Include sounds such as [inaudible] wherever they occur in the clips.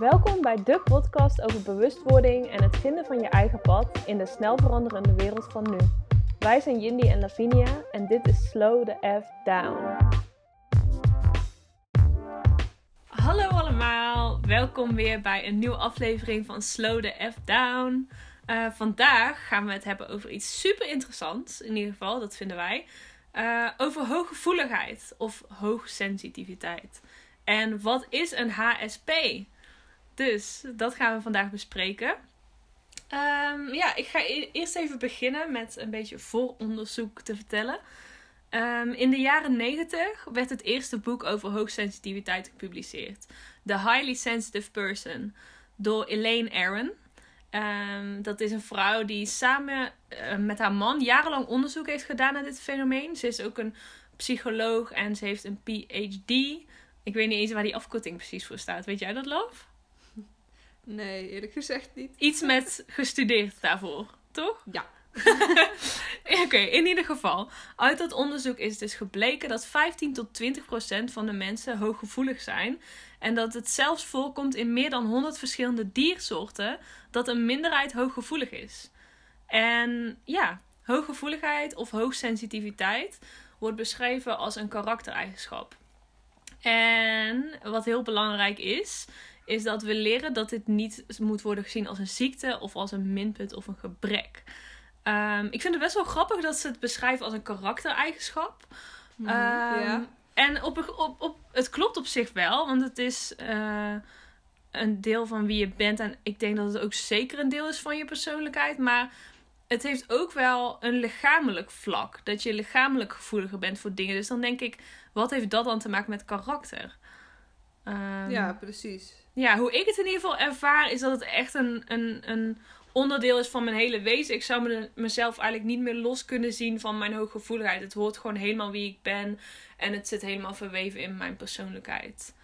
Welkom bij de podcast over bewustwording en het vinden van je eigen pad in de snel veranderende wereld van nu. Wij zijn Jindy en Lavinia en dit is Slow the F Down. Hallo allemaal, welkom weer bij een nieuwe aflevering van Slow the F Down. Uh, vandaag gaan we het hebben over iets super interessants, in ieder geval, dat vinden wij. Uh, over hooggevoeligheid of hoogsensitiviteit. En wat is een HSP? Dus dat gaan we vandaag bespreken. Um, ja, ik ga e eerst even beginnen met een beetje vooronderzoek te vertellen. Um, in de jaren 90 werd het eerste boek over hoogsensitiviteit gepubliceerd. The Highly Sensitive Person door Elaine Aron. Um, dat is een vrouw die samen uh, met haar man jarenlang onderzoek heeft gedaan naar dit fenomeen. Ze is ook een psycholoog en ze heeft een PhD. Ik weet niet eens waar die afkorting precies voor staat. Weet jij dat, Love? Nee, eerlijk gezegd niet. Iets met gestudeerd daarvoor, toch? Ja. [laughs] Oké, okay, in ieder geval. Uit dat onderzoek is dus gebleken dat 15 tot 20 procent van de mensen hooggevoelig zijn. En dat het zelfs voorkomt in meer dan 100 verschillende diersoorten dat een minderheid hooggevoelig is. En ja, hooggevoeligheid of hoogsensitiviteit wordt beschreven als een karaktereigenschap. En wat heel belangrijk is, is dat we leren dat dit niet moet worden gezien als een ziekte of als een minpunt of een gebrek. Um, ik vind het best wel grappig dat ze het beschrijven als een karaktereigenschap. Mm, um, ja. En op, op, op, het klopt op zich wel, want het is uh, een deel van wie je bent. En ik denk dat het ook zeker een deel is van je persoonlijkheid. Maar het heeft ook wel een lichamelijk vlak. Dat je lichamelijk gevoeliger bent voor dingen. Dus dan denk ik, wat heeft dat dan te maken met karakter? Um, ja, precies. Ja, hoe ik het in ieder geval ervaar, is dat het echt een, een, een onderdeel is van mijn hele wezen. Ik zou me, mezelf eigenlijk niet meer los kunnen zien van mijn hooggevoeligheid. Het hoort gewoon helemaal wie ik ben. En het zit helemaal verweven in mijn persoonlijkheid.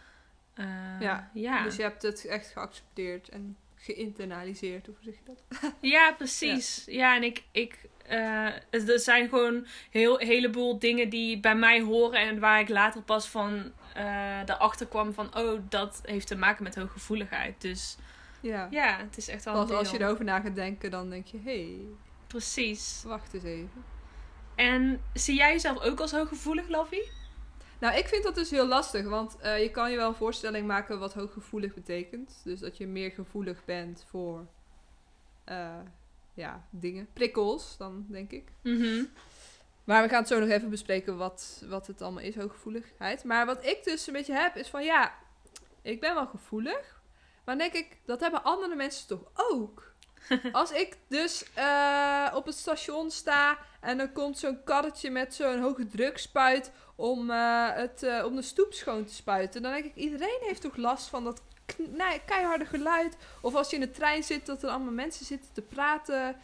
Uh, ja, ja, dus je hebt het echt geaccepteerd en geïnternaliseerd, hoe zeg je dat? [laughs] ja, precies. Ja, ja en ik, ik uh, er zijn gewoon heel heleboel dingen die bij mij horen en waar ik later pas van uh, erachter kwam van, oh, dat heeft te maken met hooggevoeligheid. Dus ja, ja het is echt wel. Want als je erover na gaat denken, dan denk je, hé. Hey, Precies. Wacht eens even. En zie jij jezelf ook als hooggevoelig, Lovie? Nou, ik vind dat dus heel lastig, want uh, je kan je wel een voorstelling maken wat hooggevoelig betekent. Dus dat je meer gevoelig bent voor uh, ja, dingen, prikkels dan, denk ik. Mm -hmm. Maar we gaan het zo nog even bespreken wat, wat het allemaal is, hooggevoeligheid. Maar wat ik dus een beetje heb, is van ja, ik ben wel gevoelig. Maar denk ik, dat hebben andere mensen toch ook? [laughs] Als ik dus uh, op het station sta en er komt zo'n karretje met zo'n hoge drukspuit om, uh, het, uh, om de stoep schoon te spuiten. Dan denk ik, iedereen heeft toch last van dat keiharde geluid. Of als je in de trein zit, dat er allemaal mensen zitten te praten.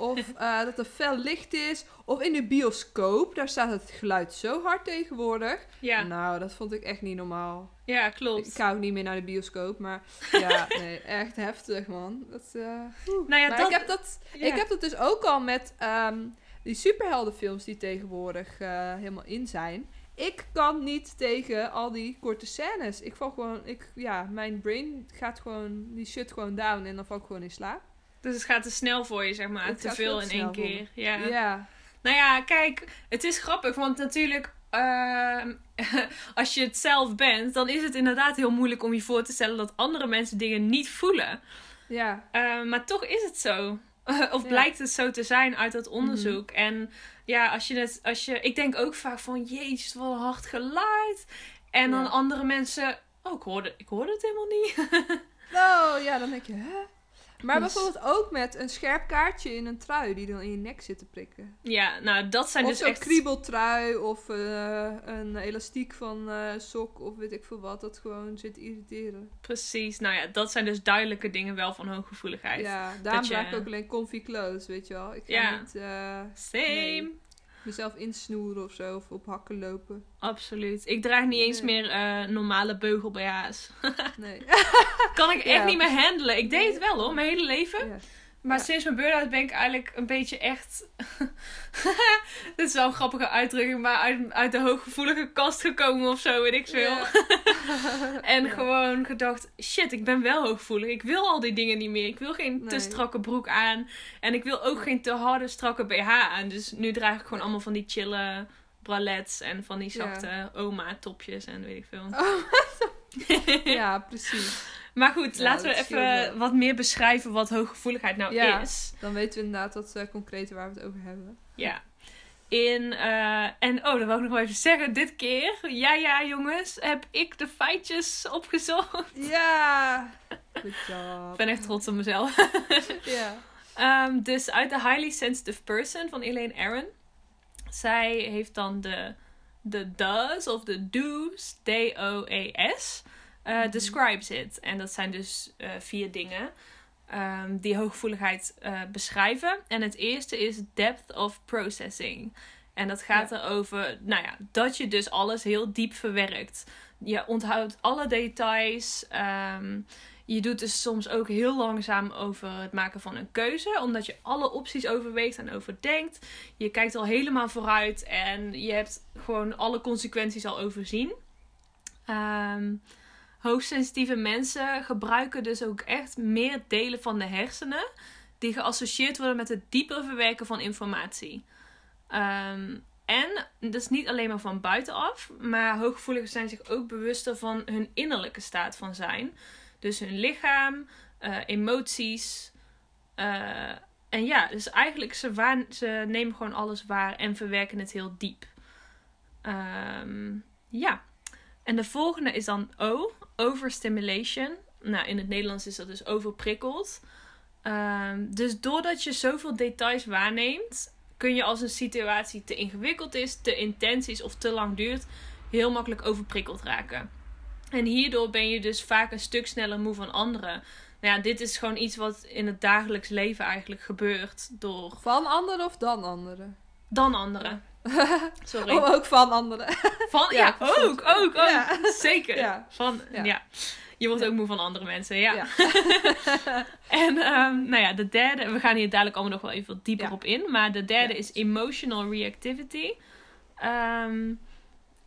Of uh, dat er fel licht is. Of in de bioscoop, daar staat het geluid zo hard tegenwoordig. Ja. Nou, dat vond ik echt niet normaal. Ja, klopt. Ik ga ook niet meer naar de bioscoop, maar [laughs] ja, nee, echt heftig, man. Dat, uh, nou ja, maar dat... ik, heb dat, ja. ik heb dat dus ook al met um, die superheldenfilms die tegenwoordig uh, helemaal in zijn. Ik kan niet tegen al die korte scènes. Ik val gewoon, ik, ja, mijn brain gaat gewoon, die shut gewoon down en dan val ik gewoon in slaap. Dus het gaat te snel voor je, zeg maar. Het te veel in één keer. Ja. ja. Nou ja, kijk, het is grappig, want natuurlijk. Uh, [laughs] als je het zelf bent, dan is het inderdaad heel moeilijk om je voor te stellen dat andere mensen dingen niet voelen. Ja. Uh, maar toch is het zo. [laughs] of blijkt het zo te zijn uit dat onderzoek. Mm -hmm. En ja, als je het, als je, ik denk ook vaak van, jezus, wat een hard geluid. En dan andere mensen, oh, ik hoorde, ik hoorde het helemaal niet. [laughs] oh, ja, dan denk je, hè? Maar dus... bijvoorbeeld ook met een scherp kaartje in een trui die dan in je nek zit te prikken. Ja, nou dat zijn of dus zo'n echt... kriebeltrui of uh, een elastiek van uh, sok of weet ik veel wat. Dat gewoon zit te irriteren. Precies, nou ja, dat zijn dus duidelijke dingen wel van hooggevoeligheid. Ja, daarom draag ik ook alleen comfy clothes, weet je wel. Ik ga ja. niet... Uh, Same. Nee mezelf insnoeren of zo. Of op hakken lopen. Absoluut. Ik draag niet eens nee. meer uh, normale beugel BH's. [laughs] nee. kan ik echt ja. niet meer handelen. Ik deed het wel hoor, mijn hele leven. Maar Ja. sinds mijn burn-out ben ik eigenlijk een beetje echt... [laughs] Dit is wel een grappige uitdrukking, maar uit, uit de hooggevoelige kast gekomen of zo, weet ik veel. Ja. [laughs] En Ja. gewoon gedacht, shit, ik ben wel hooggevoelig. Ik wil al die dingen niet meer. Ik wil geen te strakke broek aan. En ik wil ook geen te harde, strakke BH aan. Dus nu draag ik gewoon allemaal van die chille bralets en van die zachte oma-topjes en weet ik veel. [laughs] [laughs] ja, precies. Maar goed, Ja, laten we even wat meer beschrijven wat hooggevoeligheid nou Ja. is. Dan weten we inderdaad wat uh, concrete waar we het over hebben. Ja. In, eh, en oh, dat wil ik nog wel even zeggen. Dit keer, ja ja jongens, heb ik de feitjes opgezocht. Ja! Good job. Ik ben echt trots op mezelf. [laughs] Ja. Ehm, dus uit The Highly Sensitive Person van Elaine Aron. Zij heeft dan de, de does of de do's, D-O-E-S, eh, Mhm. describes it. En dat zijn dus eh, vier dingen ehm, die hooggevoeligheid eh, beschrijven. En het eerste is depth of processing. En dat gaat erover, nou ja, dat je dus alles heel diep verwerkt. Je onthoudt alle details. ehm, je doet dus soms ook heel langzaam over het maken van een keuze, omdat je alle opties overweegt en overdenkt. Je kijkt al helemaal vooruit en je hebt gewoon alle consequenties al overzien. Ehm, hoogsensitieve mensen gebruiken dus ook echt meer delen van de hersenen die geassocieerd worden met het dieper verwerken van informatie. Ehm, en dat is niet alleen maar van buitenaf, maar hooggevoeligen zijn zich ook bewuster van hun innerlijke staat van zijn. Dus hun lichaam, eh, emoties. eh, en ja, dus eigenlijk ze, waar, ze nemen gewoon alles waar en verwerken het heel diep. Ehm, ja. En de volgende is dan O, overstimulation. Nou, in het Nederlands is dat dus overprikkeld. Ehm, dus doordat je zoveel details waarneemt, kun je als een situatie te ingewikkeld is, te intens is of te lang duurt, heel makkelijk overprikkeld raken. En hierdoor ben je dus vaak een stuk sneller moe van anderen. Nou ja, dit is gewoon iets wat in het dagelijks leven eigenlijk gebeurt door Van anderen of dan anderen? dan anderen. [laughs] Sorry. Oh, ook van anderen. [laughs] Van, ja, ook, ook, ook. Ja. Zeker. Ja. Van, ja. Je wordt ook moe van andere mensen, ja. [laughs] En ehm, nou ja, de derde, we gaan hier dadelijk allemaal nog wel even wat dieper op in. Maar de derde is emotional reactivity. Ehm,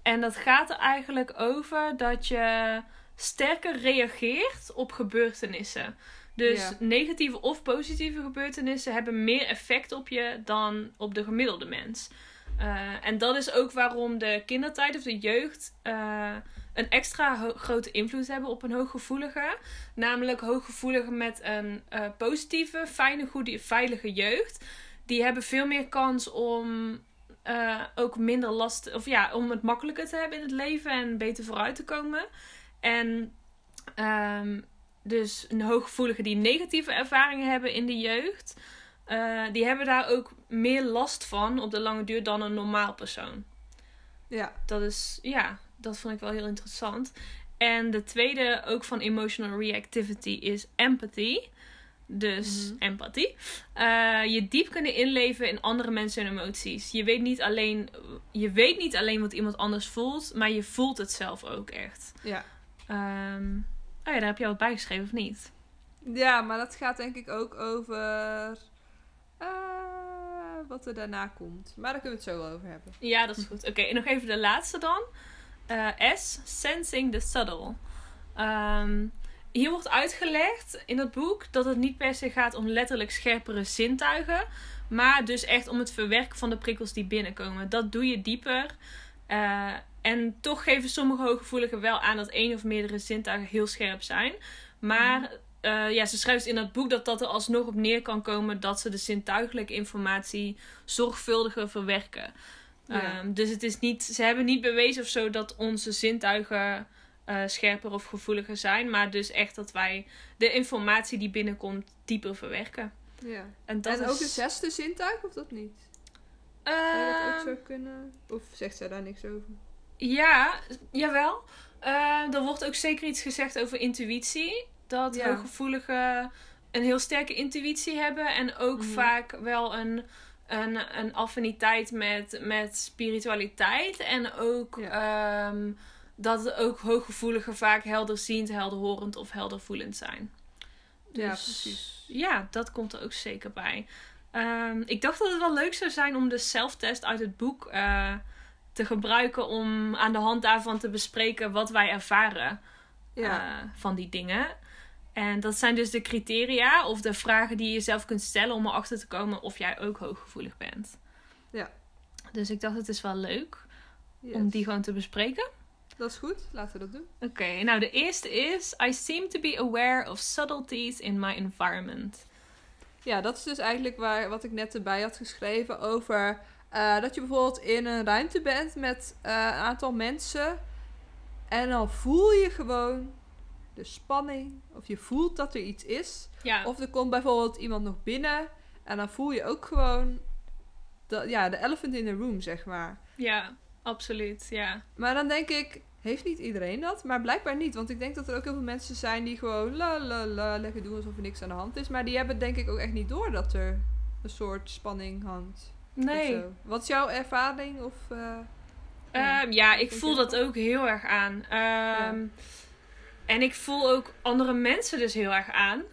en dat gaat er eigenlijk over dat je sterker reageert op gebeurtenissen. Dus Ja. negatieve of positieve gebeurtenissen hebben meer effect op je dan op de gemiddelde mens. Eh, en dat is ook waarom de kindertijd of de jeugd eh, een extra grote invloed hebben op een hooggevoelige. Namelijk hooggevoeligen met een eh, positieve, fijne, goede, veilige jeugd. Die hebben veel meer kans om eh, ook minder last, of ja, om het makkelijker te hebben in het leven en beter vooruit te komen. En ehm, dus een hooggevoelige die negatieve ervaringen hebben in de jeugd, eh, die hebben daar ook meer last van op de lange duur dan een normaal persoon. Ja. Dat is, ja, dat vond ik wel heel interessant. En de tweede, ook van emotional reactivity, is empathy. Dus Mhm. empathie. Eh, je diep kunnen inleven in andere mensen en emoties. Je weet, niet alleen, je weet niet alleen wat iemand anders voelt, maar je voelt het zelf ook echt. Ja. Ehm, oh ja, daar heb je al wat bijgeschreven, of niet? Ja, maar dat gaat denk ik ook over eh, wat er daarna komt. Maar daar kunnen we het zo wel over hebben. Ja, dat is goed. Oké, en nog even de laatste dan. Eh, S, Sensing the Subtle. Ehm, hier wordt uitgelegd in het boek dat het niet per se gaat om letterlijk scherpere zintuigen. Maar dus echt om het verwerken van de prikkels die binnenkomen. Dat doe je dieper. Eh, en toch geven sommige hooggevoeligen wel aan dat één of meerdere zintuigen heel scherp zijn. Maar eh, ja, ze schrijft in dat boek dat dat er alsnog op neer kan komen dat ze de zintuigelijke informatie zorgvuldiger verwerken. Ja. Ehm, dus het is niet, ze hebben niet bewezen of zo dat onze zintuigen eh, scherper of gevoeliger zijn. Maar dus echt dat wij de informatie die binnenkomt dieper verwerken. Ja. En dat en is... ook een zesde zintuig, of dat niet? Ehm, Zou je dat ook zo kunnen? Of zegt zij daar niks over? Ja, jawel. Eh, er wordt ook zeker iets gezegd over intuïtie. Dat Ja. hooggevoeligen een heel sterke intuïtie hebben. En ook Mhm. vaak wel een, een, een affiniteit met, met spiritualiteit. En ook ehm, dat ook hooggevoeligen vaak helderziend, helderhorend of heldervoelend zijn. Dus Ja, precies. ja, dat komt er ook zeker bij. Ehm, ik dacht dat het wel leuk zou zijn om de self-test uit het boek eh, te gebruiken om aan de hand daarvan te bespreken wat wij ervaren Ja. eh, van die dingen. En dat zijn dus de criteria of de vragen die je zelf kunt stellen om erachter te komen of jij ook hooggevoelig bent. Ja. Dus ik dacht het is wel leuk Yes. om die gewoon te bespreken. Dat is goed, laten we dat doen. Oké, nou de eerste is: I seem to be aware of subtleties in my environment. Ja, dat is dus eigenlijk waar, wat ik net erbij had geschreven over eh, dat je bijvoorbeeld in een ruimte bent met eh, een aantal mensen en dan voel je gewoon de spanning of je voelt dat er iets is. Ja, Of er komt bijvoorbeeld iemand nog binnen en dan voel je ook gewoon dat, ja, de elephant in the room, zeg maar. ja, absoluut. Ja. Maar dan denk ik, heeft niet iedereen dat? Maar blijkbaar niet, want ik denk dat er ook heel veel mensen zijn die gewoon la la la lekker doen alsof er niks aan de hand is. Maar die hebben denk ik ook echt niet door dat er een soort spanning hangt. Nee. Wat is jouw ervaring? Of, eh, Ehm, ja, ik voel dat ook heel erg aan. Ehm, En ik voel ook andere mensen dus heel erg aan.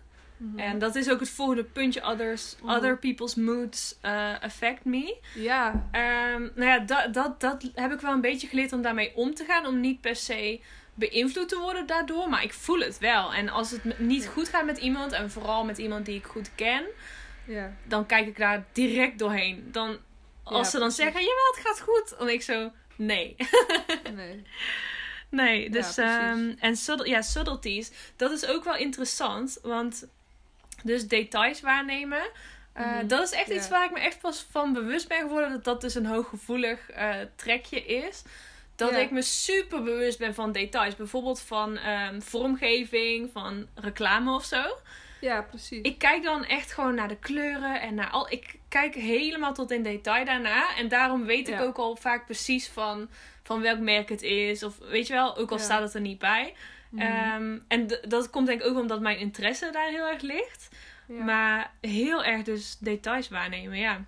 Mhm. En dat is ook het volgende puntje. Others, Mhm. Other people's moods eh, affect me. Ja, Ehm, nou ja, dat, dat, dat heb ik wel een beetje geleerd om daarmee om te gaan. Om niet per se beïnvloed te worden daardoor. Maar ik voel het wel. En als het niet goed gaat met iemand. En vooral met iemand die ik goed ken. ja. Dan kijk ik daar direct doorheen. Dan, als Ja, ze dan precies. zeggen, jawel, het gaat goed. Dan ik zo, nee. [laughs] Nee. Nee, dus ehm, en subtle, ja, subtleties, dat is ook wel interessant, want dus details waarnemen, eh, Mhm, dat is echt iets waar ik me echt pas van bewust ben geworden dat dat dus een hooggevoelig eh, trekje is. Dat ik me super bewust ben van details, bijvoorbeeld van ehm, vormgeving, van reclame of zo. Ja, precies. Ik kijk dan echt gewoon naar de kleuren en naar al. Ik kijk helemaal tot in detail daarna. En daarom weet ik Ja. ook al vaak precies van, van welk merk het is. Of weet je wel, ook al Ja. staat het er niet bij. Mhm. Ehm, en dat komt denk ik ook omdat mijn interesse daar heel erg ligt. ja. Maar heel erg dus details waarnemen, ja.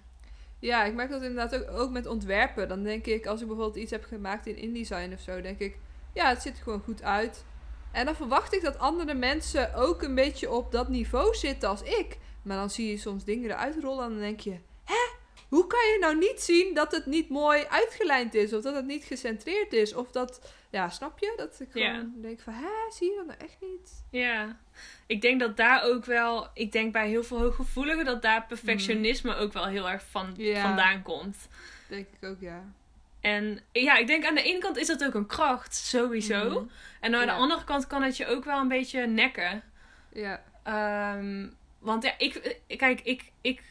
Ja, ik merk dat inderdaad ook, ook met ontwerpen. Dan denk ik, als ik bijvoorbeeld iets heb gemaakt in InDesign of zo, denk ik, ja, het ziet er gewoon goed uit. En dan verwacht ik dat andere mensen ook een beetje op dat niveau zitten als ik. Maar dan zie je soms dingen eruit rollen en dan denk je, hè? Hoe kan je nou niet zien dat het niet mooi uitgelijnd is? Of dat het niet gecentreerd is? Of dat, ja, snap je? Dat ik Ja. gewoon denk van, hè, zie je dat nou echt niet? Ja. Ik denk dat daar ook wel, ik denk bij heel veel hooggevoeligen, dat daar perfectionisme ook wel heel erg van, Ja. vandaan komt. Denk ik ook, ja. En ja, ik denk aan de ene kant is dat ook een kracht, sowieso. Mhm. En aan Ja. de andere kant kan het je ook wel een beetje nekken. Ja, Ehm, want ja, ik, kijk, ik, ik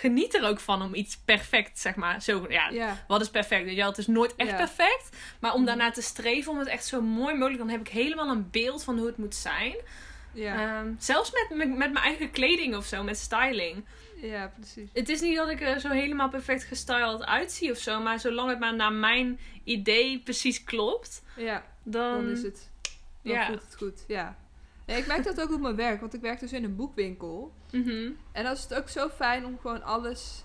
geniet er ook van om iets perfect, zeg maar. Zo, ja, ja, wat is perfect? Weet je wel? Het is nooit echt Ja. perfect. Maar om Mhm. daarna te streven, om het echt zo mooi mogelijk... dan heb ik helemaal een beeld van hoe het moet zijn. ja, Ehm, zelfs met, met, met mijn eigen kleding of zo, met styling. ja, precies. Het is niet dat ik er zo helemaal perfect gestyled uitzie of zo... maar zolang het maar naar mijn idee precies klopt... Ja, dan... dan is het dan ja. voelt het goed, ja. Nee, ik merk dat ook op mijn werk, want ik werk dus in een boekwinkel. Mhm. En dan is het ook zo fijn om gewoon alles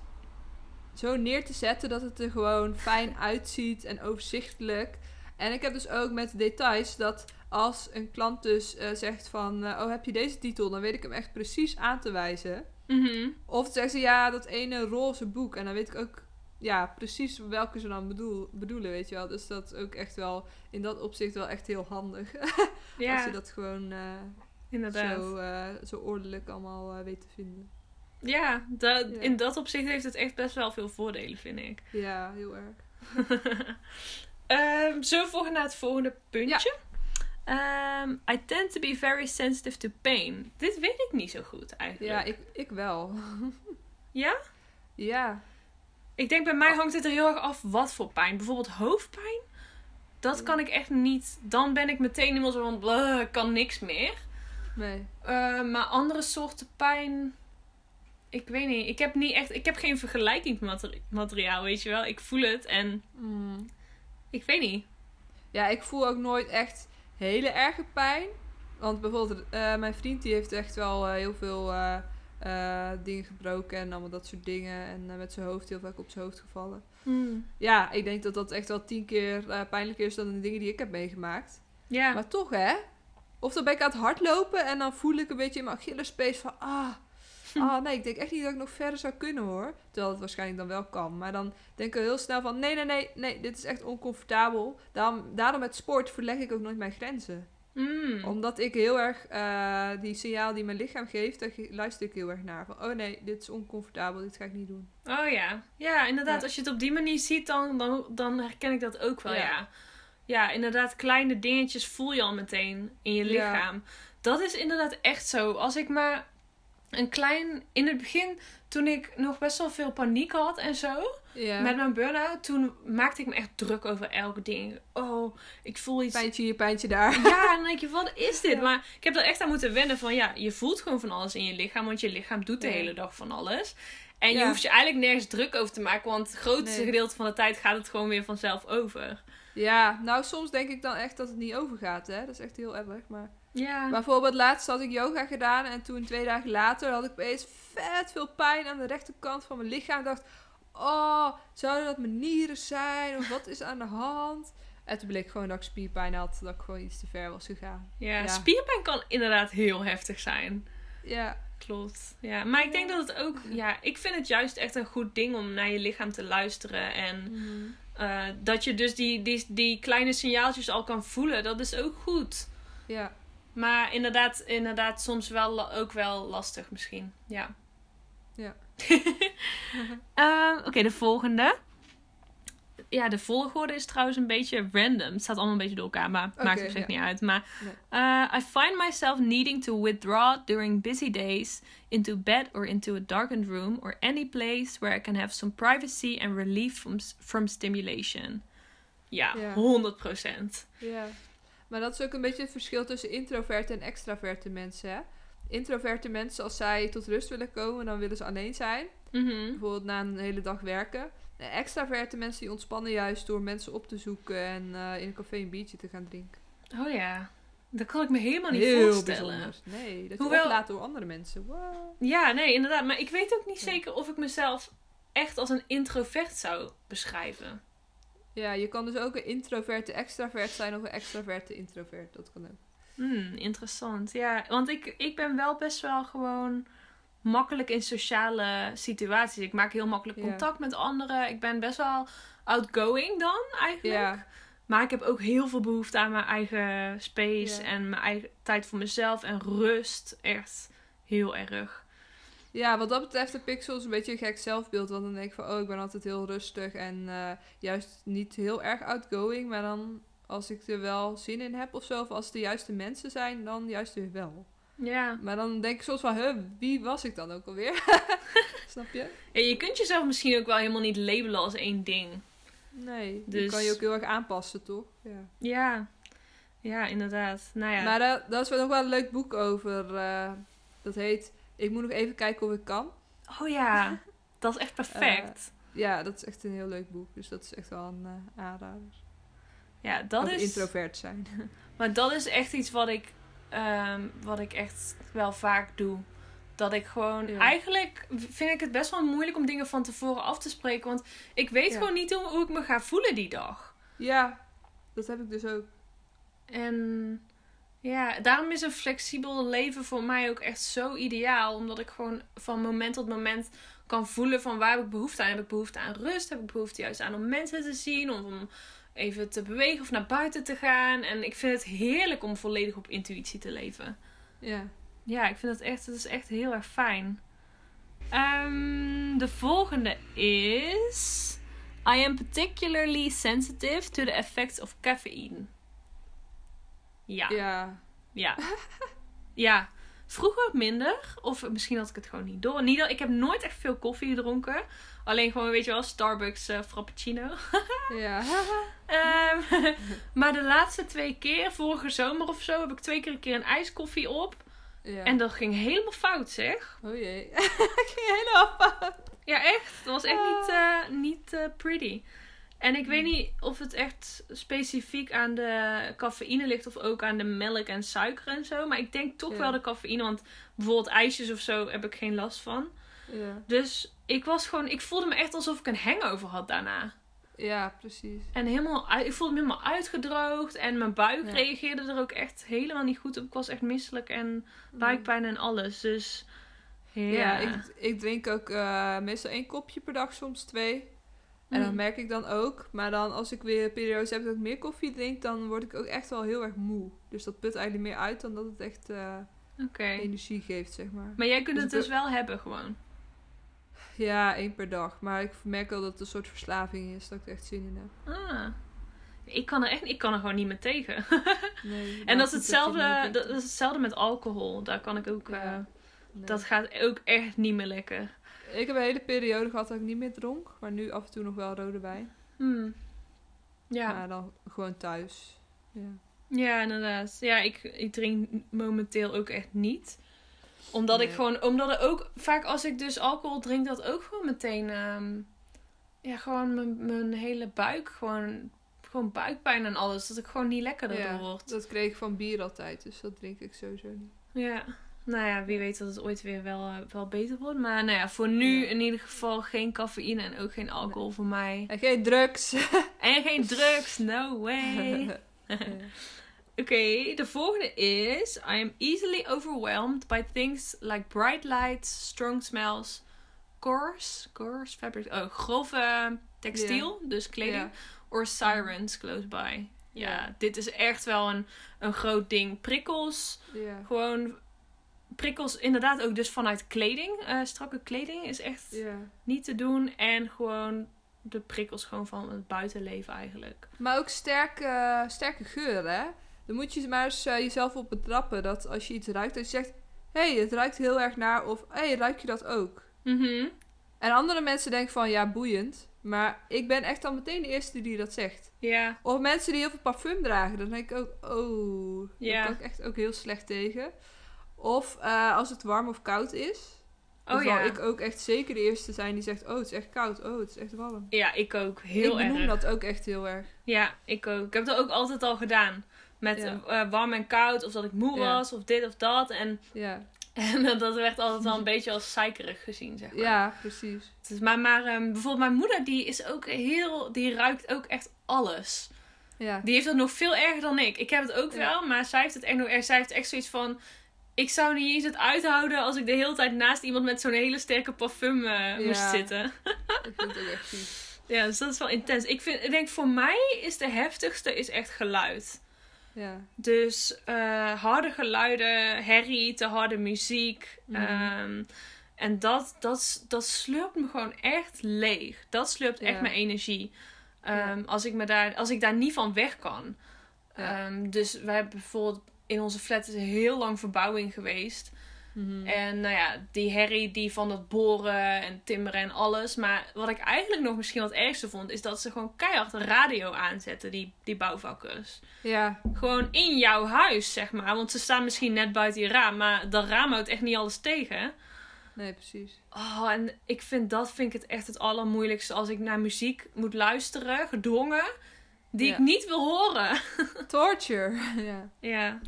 zo neer te zetten dat het er gewoon fijn [laughs] uitziet en overzichtelijk. En ik heb dus ook met details dat als een klant dus eh, zegt van, eh, oh heb je deze titel, dan weet ik hem echt precies aan te wijzen. Mhm. Of dan zeggen ze, ja, dat ene roze boek. En dan weet ik ook ja, precies welke ze dan bedoel, bedoelen, weet je wel. Dus dat is ook echt wel, in dat opzicht wel echt heel handig. [laughs] Ja, Als je dat gewoon eh, inderdaad. zo, eh, zo ordelijk allemaal eh, weet te vinden. Ja, dat, Ja. in dat opzicht heeft het echt best wel veel voordelen, vind ik. Ja, heel erg. [laughs] Ehm zullen we volgen naar het volgende puntje? Ehm, I tend to be very sensitive to pain. Dit weet ik niet zo goed eigenlijk. Ja, ik, ik wel. [laughs] Ja? ja, Ik denk bij mij hangt het er heel erg af wat voor pijn. Bijvoorbeeld hoofdpijn. Dat kan ik echt niet. Dan ben ik meteen helemaal zo van, "Bleh, ik kan niks meer. nee. Eh, maar andere soorten pijn. Ik weet niet. Ik heb niet echt. Ik heb geen vergelijkingsmateriaal, weet je wel. Ik voel het en Mm. ik weet niet. Ja, ik voel ook nooit echt hele erge pijn. Want bijvoorbeeld, eh, mijn vriend die heeft echt wel eh, heel veel eh, dingen gebroken en allemaal dat soort dingen. En eh, met zijn hoofd heel vaak op zijn hoofd gevallen. Ja, ik denk dat dat echt wel tien keer eh, pijnlijker is dan de dingen die ik heb meegemaakt. Ja. Maar toch hè, Of dan ben ik aan het hardlopen en dan voel ik een beetje in mijn Achillespees van... Ah, [laughs] ah, nee, ik denk echt niet dat ik nog verder zou kunnen hoor. Terwijl het waarschijnlijk dan wel kan. Maar dan denk ik heel snel van... Nee, nee, nee, nee, dit is echt oncomfortabel. Daarom, daarom met sport verleg ik ook nooit mijn grenzen. Mm. Omdat ik heel erg eh, die signaal die mijn lichaam geeft, daar luister ik heel erg naar. Van, oh nee, dit is oncomfortabel, dit ga ik niet doen. Oh ja. Ja, inderdaad. Ja. Als je het op die manier ziet, dan, dan, dan herken ik dat ook wel, ja. Ja. ja. inderdaad. Kleine dingetjes voel je al meteen in je Ja. lichaam. Dat is inderdaad echt zo. Als ik maar een klein... In het begin, toen ik nog best wel veel paniek had en zo... Ja. Met mijn burn-out, toen maakte ik me echt druk over elke ding. Oh, ik voel iets... Pijntje hier, pijntje daar. Ja, en dan denk je, wat is dit? Ja. Maar ik heb er echt aan moeten wennen van, ja, je voelt gewoon van alles in je lichaam, want je lichaam doet de hele dag van alles. En je hoeft je eigenlijk nergens druk over te maken, want het grootste Nee. gedeelte van de tijd gaat het gewoon weer vanzelf over. Ja, nou soms denk ik dan echt dat het niet overgaat, hè. Dat is echt heel erg, maar... Ja. Bijvoorbeeld laatst had ik yoga gedaan en toen twee dagen later had ik opeens vet veel pijn aan de rechterkant van mijn lichaam. Ik dacht, oh, zouden dat mijn nieren zijn? Of wat is aan de hand? En toen bleek gewoon dat ik spierpijn had, dat ik gewoon iets te ver was gegaan. ja, Ja. spierpijn kan inderdaad heel heftig zijn. Ja, Klopt. Ja, maar ik denk dat het ook, ja, ik vind het juist echt een goed ding om naar je lichaam te luisteren en eh, dat je dus die, die, die kleine signaaltjes al kan voelen, dat is ook goed. ja. Maar inderdaad, inderdaad soms wel ook wel lastig misschien. Ja. Ja. [laughs] Ehm, Oké, de volgende. Ja, de volgorde is trouwens een beetje random. Het staat allemaal een beetje door elkaar, maar maakt op zich ja. niet uit. Maar eh, I find myself needing to withdraw during busy days into bed or into a darkened room or any place where I can have some privacy and relief from, from stimulation. Ja, Ja. 100%. Ja, maar dat is ook een beetje het verschil tussen introverte en extraverte mensen. Hè? Introverte mensen, als zij tot rust willen komen, dan willen ze alleen zijn. Mhm. Bijvoorbeeld na een hele dag werken. En extraverte mensen die ontspannen juist door mensen op te zoeken en eh, in een café een biertje te gaan drinken. Oh ja, dat kan ik me helemaal niet Heel voorstellen. bijzonder. Nee, dat Hoewel- je oplaat door andere mensen. Wow. Ja, nee, inderdaad. Maar ik weet ook niet zeker of ik mezelf echt als een introvert zou beschrijven. Ja, je kan dus ook een introverte extravert zijn of een extraverte introvert. Dat kan ook. Hmm, interessant. Ja, want ik, ik ben wel best wel gewoon makkelijk in sociale situaties. Ik maak heel makkelijk Ja. contact met anderen. Ik ben best wel outgoing dan eigenlijk. Ja, Maar ik heb ook heel veel behoefte aan mijn eigen space Ja. en mijn eigen tijd voor mezelf en rust. Echt heel erg. Ja, wat dat betreft ik soms een beetje een gek zelfbeeld. Want dan denk ik van, oh, ik ben altijd heel rustig en eh, juist niet heel erg outgoing. Maar dan, als ik er wel zin in heb of zo, of als het de juiste mensen zijn, dan juist weer wel. Ja. Maar dan denk ik soms van, huh, wie was ik dan ook alweer? [laughs] Snap je? ja, je kunt jezelf misschien ook wel helemaal niet labelen als één ding. Nee, die Dus- kan je ook heel erg aanpassen, toch? Ja. Ja, ja, inderdaad. Nou ja. Maar daar daar is wel nog wel een leuk boek over. eh, dat heet, ik moet nog even kijken of ik kan. Oh ja, [laughs] dat is echt perfect. Ja, dat is echt een heel leuk boek. Dus dat is echt wel een eh, aanrader. ja, dat is. introvert zijn. [laughs] Maar dat is echt iets wat ik, ehm, wat ik echt wel vaak doe. Dat ik gewoon. Ja. Eigenlijk vind ik het best wel moeilijk om dingen van tevoren af te spreken. Want ik weet Ja. gewoon niet hoe, hoe ik me ga voelen die dag. Ja, dat heb ik dus ook. En ja, daarom is een flexibel leven voor mij ook echt zo ideaal. Omdat ik gewoon van moment tot moment kan voelen van waar heb ik behoefte aan. Heb ik behoefte aan rust? Heb ik behoefte juist aan om mensen te zien? Of om even te bewegen of naar buiten te gaan? En ik vind het heerlijk om volledig op intuïtie te leven. Ja. Ja, ik vind het echt, het is echt heel erg fijn. Ehm, de volgende is... I am particularly sensitive to the effects of caffeine. Ja. Ja. Ja. [laughs] ja. Vroeger minder. Of misschien had ik het gewoon niet door. Niet dat, ik heb nooit echt veel koffie gedronken. Alleen gewoon, weet je wel, Starbucks eh, Frappuccino. [laughs] Ja. Ehm, [laughs] maar de laatste twee keer, vorige zomer of zo, heb ik twee keer een keer een ijskoffie op. ja. En dat ging helemaal fout, zeg. Oh jee. ik ging helemaal fout. Ja, echt. Dat was echt niet, eh, niet eh, pretty. En ik weet niet of het echt specifiek aan de cafeïne ligt of ook aan de melk en suiker en zo. Maar ik denk toch Ja. wel de cafeïne, want bijvoorbeeld ijsjes of zo heb ik geen last van. Ja. Dus ik was gewoon, ik voelde me echt alsof ik een hangover had daarna. Ja, precies. En helemaal, ik voelde me helemaal uitgedroogd. En mijn buik Ja. reageerde er ook echt helemaal niet goed op. Ik was echt misselijk en buikpijn en alles. Dus ja. Ja, ik, ik drink ook eh, meestal één kopje per dag, soms twee. En dat Mm. merk ik dan ook. Maar dan als ik weer periodes heb dat ik meer koffie drink, dan word ik ook echt wel heel erg moe. Dus dat put eigenlijk meer uit dan dat het echt eh, energie geeft, zeg maar. Maar jij kunt Dus het dus wel hebben gewoon. Ja, één per dag. Maar ik merk wel dat het een soort verslaving is, dat ik er echt zin in heb. Ah. Ik kan er echt ik kan er gewoon niet meer tegen. [laughs] Nee, en dat is, hetzelfde, dat is hetzelfde met alcohol. Daar kan ik ook... Ja. eh, Nee. Dat gaat ook echt niet meer lekker. Ik heb een hele periode gehad dat ik niet meer dronk. Maar nu af en toe nog wel rode wijn. Hmm. Ja. Maar dan gewoon thuis. Ja. Ja, inderdaad. Ja, ik, ik drink momenteel ook echt niet. Omdat ik gewoon, omdat er ook vaak als ik dus alcohol drink, dat ook gewoon meteen, ehm, ja, gewoon mijn, mijn hele buik, gewoon, gewoon buikpijn en alles. Dat ik gewoon niet lekker Ja, daardoor word. Dat kreeg ik van bier altijd. Dus dat drink ik sowieso niet. Ja. Nou ja, wie weet dat het ooit weer wel, eh, wel beter wordt. Maar nou ja, voor nu Ja. in ieder geval geen cafeïne en ook geen alcohol voor mij. En geen drugs. [laughs] En geen drugs, no way. [laughs] [laughs] Oké, de volgende is: I am easily overwhelmed by things like bright lights, strong smells, coarse, coarse fabric, oh, grove textiel, dus kleding, or sirens close by. Ja, dit is echt wel een, een groot ding. Prikkels, gewoon prikkels, inderdaad ook dus vanuit kleding. eh, strakke kleding is echt niet te doen. En gewoon de prikkels gewoon van het buitenleven eigenlijk. Maar ook sterke, sterke geuren, hè? Dan moet je maar eens eh, jezelf op betrappen. Dat als je iets ruikt, dat je zegt... Hé, hey, het ruikt heel erg naar. Of, hé, hey, ruik je dat ook? Mhm. En andere mensen denken van, ja, boeiend. Maar ik ben echt dan meteen de eerste die dat zegt. Ja, Of mensen die heel veel parfum dragen. Dan denk ik ook, oh, Ja. daar kan ik echt ook heel slecht tegen. Of eh, als het warm of koud is. Oh ja. ik ook echt zeker de eerste zijn die zegt, oh, het is echt koud. Oh, het is echt warm. Ja, ik ook. Heel ik benoem erg. dat ook echt heel erg. Ja, ik ook. Ik heb dat ook altijd al gedaan. Met Ja. eh, warm en koud, of dat ik moe Ja. was, of dit of dat. En, Ja, [laughs] en dat werd altijd wel een beetje als zeikerig gezien, zeg maar. ja precies. Dus, maar maar ehm, bijvoorbeeld mijn moeder, die is ook heel... Die ruikt ook echt alles. Ja. Die heeft dat nog veel erger dan ik. Ik heb het ook wel, maar zij heeft het echt nog erg. Zij heeft echt zoiets van... Ik zou niet eens het uithouden als ik de hele tijd naast iemand met zo'n hele sterke parfum eh, moest Ja. zitten. Ik vind het echt. [laughs] Ja, dus dat is wel intens. Ik, vind, ik denk voor mij is de heftigste is echt geluid. Ja. Dus eh, harde geluiden, herrie, te harde muziek. Mhm. ehm, en dat, dat, dat slurpt me gewoon echt leeg. Dat slurpt echt mijn energie. Ehm, als, ik me daar, als ik daar niet van weg kan. Ehm, dus we hebben bijvoorbeeld in onze flat is heel lang verbouwing geweest. Mhm. En nou ja, die herrie die van het boren en timmeren en alles. Maar wat ik eigenlijk nog misschien wat ergste vond, is dat ze gewoon keihard de radio aanzetten, die, die bouwvakkers. Ja. Gewoon in jouw huis, zeg maar. Want ze staan misschien net buiten je raam, maar dat raam houdt echt niet alles tegen. Nee, precies. Oh, en ik vind dat vind ik het echt het allermoeilijkste als ik naar muziek moet luisteren, gedwongen, die Ja. ik niet wil horen. [laughs] Torture. [laughs] ja. ja.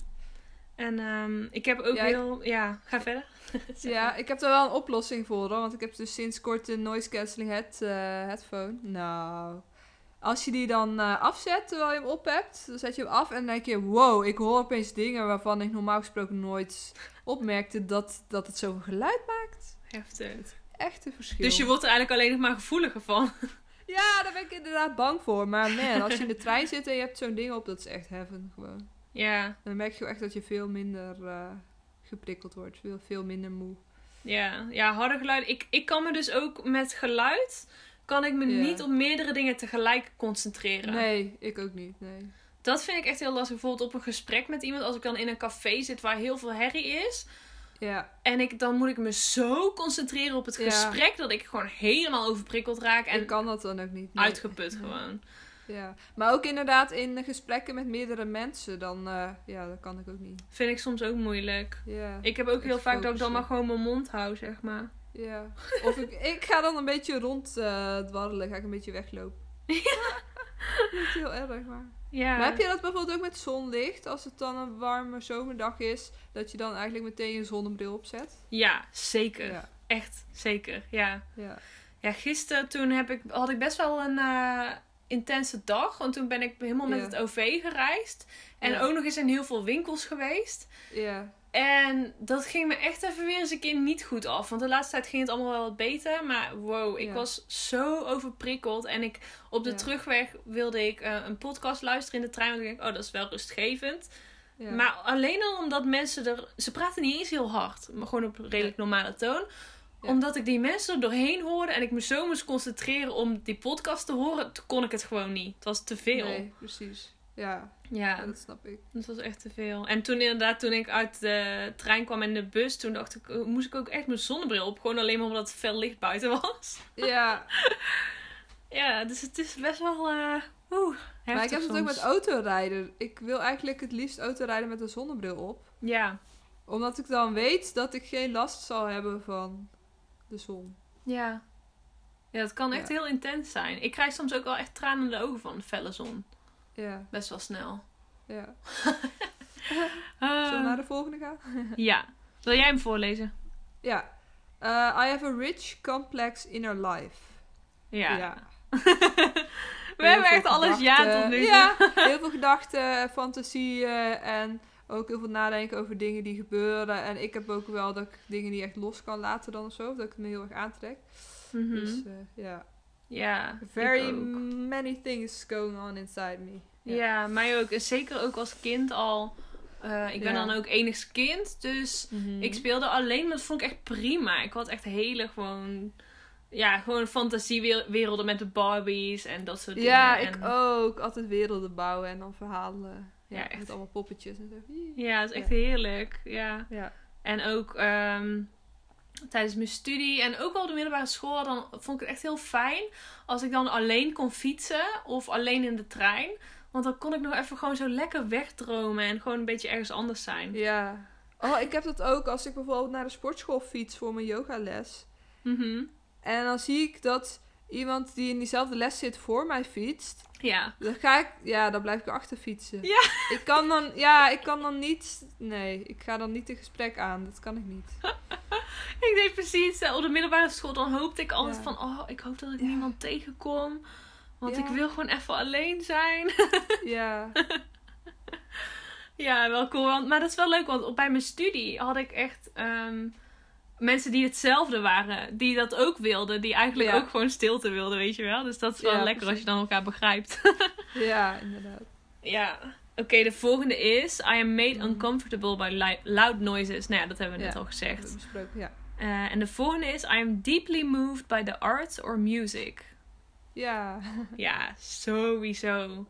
En ehm, ik heb ook Ja, ik- heel... Ja, ga verder. [laughs] Ja, ik heb er wel een oplossing voor hoor. Want ik heb dus sinds kort een noise cancelling head, eh, headphone. Nou. Als je die dan eh, afzet terwijl je hem op hebt, dan zet je hem af en dan denk je: wow, ik hoor opeens dingen waarvan ik normaal gesproken nooit opmerkte dat, dat het zoveel geluid maakt. Heftig. Echt een verschil. Dus je wordt er eigenlijk alleen nog maar gevoeliger van. Ja, daar ben ik inderdaad bang voor. Maar man, als je in de [laughs] trein zit en je hebt zo'n ding op, dat is echt heaven gewoon. Ja, Dan merk je ook echt dat je veel minder eh, geprikkeld wordt. Veel, veel minder moe. ja, ja, harde geluiden. Ik, ik kan me dus ook met geluid, kan ik me Ja. niet op meerdere dingen tegelijk concentreren. Nee, ik ook niet. Nee. Dat vind ik echt heel lastig. Bijvoorbeeld op een gesprek met iemand, als ik dan in een café zit waar heel veel herrie is. Ja, En ik, dan moet ik me zo concentreren op het Ja. gesprek dat ik gewoon helemaal overprikkeld raak en ik kan dat dan ook niet. nee. uitgeput gewoon. Ja. Maar ook inderdaad in gesprekken met meerdere mensen, dan, eh, ja, dat kan ik ook niet. Vind ik soms ook moeilijk. Ja. Ik heb ook heel vaak dat ik dan maar gewoon mijn mond hou, zeg maar. ja. Of ik, [laughs] ik ga dan een beetje rond eh, dwarrelen, ga ik een beetje weglopen. [laughs] Dat is heel erg, maar... Ja. Maar heb je dat bijvoorbeeld ook met zonlicht? Als het dan een warme zomerdag is, dat je dan eigenlijk meteen je zonnebril opzet? Ja, zeker. Ja. Echt, zeker. Ja. Ja. Ja, gisteren toen heb ik, had ik best wel een, eh, intense dag. Want toen ben ik helemaal met het OV gereisd. En ook nog eens in heel veel winkels geweest. Ja. En dat ging me echt even weer eens een keer niet goed af. Want de laatste tijd ging het allemaal wel wat beter. Maar wow, ik was zo overprikkeld. En ik, op de terugweg wilde ik eh, een podcast luisteren in de trein. Want ik denk, oh, dat is wel rustgevend. Ja. Maar alleen al omdat mensen er... Ze praten niet eens heel hard. Maar gewoon op redelijk normale toon. Ja. Omdat ik die mensen er doorheen hoorde. En ik me zo moest concentreren om die podcast te horen. Toen kon ik het gewoon niet. Het was te veel. Nee, precies. Ja, Ja. dat snap ik. Dat was echt te veel. En toen inderdaad, toen ik uit de trein kwam en de bus, toen dacht ik, eh, moest ik ook echt mijn zonnebril op. Gewoon alleen maar omdat het fel licht buiten was. Ja, [laughs] Ja, dus het is best wel, oeh, maar ik heb het ook met autorijden. Ik wil eigenlijk het liefst autorijden met een zonnebril op. Ja, Omdat ik dan weet dat ik geen last zal hebben van de zon. ja. Ja, dat kan echt Ja. heel intens zijn. Ik krijg soms ook wel echt tranen in de ogen van de felle zon. Ja, Best wel snel. ja. Eh, [laughs] Zullen we naar de volgende gaan? [laughs] Ja. Wil jij hem voorlezen? Ja. Uh, I have a rich, complex inner life. Ja. [laughs] We Heel hebben echt alles ja tot nu toe. Ja, heel veel gedachten, fantasieën en ook heel veel nadenken over dingen die gebeuren. En ik heb ook wel dat ik dingen niet echt los kan laten dan of zo. Dat ik het me heel erg aantrek. Mhm. Dus eh, ja. Ja, Very many things going on inside me. Ja. mij ook. En zeker ook als kind al. Eh, ik ben Ja. dan ook enigst kind, dus Mhm. ik speelde alleen, dat vond ik echt prima. Ik had echt hele gewoon, ja, gewoon fantasiewerelden met de Barbies en dat soort dingen. Ja, en, ik ook. Altijd werelden bouwen en dan verhalen. Ja, Ja, echt. Met allemaal poppetjes en zo. Ja, dat is echt heerlijk. Ja. Ja. En ook ehm, tijdens mijn studie en ook wel op de middelbare school, dan vond ik het echt heel fijn als ik dan alleen kon fietsen of alleen in de trein. Want dan kon ik nog even gewoon zo lekker wegdromen en gewoon een beetje ergens anders zijn. Ja. Oh, ik heb dat ook als ik bijvoorbeeld naar de sportschool fiets voor mijn yogales. Mhm. En dan zie ik dat iemand die in diezelfde les zit voor mij fietst. Ja. Dan ga ik, ja, dan blijf ik achter fietsen. Ja. Ik kan dan, ja, ik kan dan niet, nee, ik ga dan niet een gesprek aan. Dat kan ik niet. [laughs] Ik deed precies eh, op de middelbare school. Dan hoopte ik altijd Ja. van, oh, ik hoop dat ik Ja. niemand tegenkom. Want Ja. ik wil gewoon even alleen zijn. [laughs] Ja, [laughs] ja, wel cool. Want, maar dat is wel leuk, want op- bij mijn studie had ik echt ehm, mensen die hetzelfde waren. Die dat ook wilden. Die eigenlijk Ja. ook gewoon stilte wilden, weet je wel. Dus dat is wel Ja, lekker als je dan elkaar begrijpt. [laughs] ja, inderdaad. ja. Oké, de volgende is... I am made Mhm. uncomfortable by loud noises. Nou ja, dat hebben we net Ja. al gezegd. besproken, ja. Eh, en de volgende is... I am deeply moved by the arts or music. Ja, [laughs] Ja, sowieso.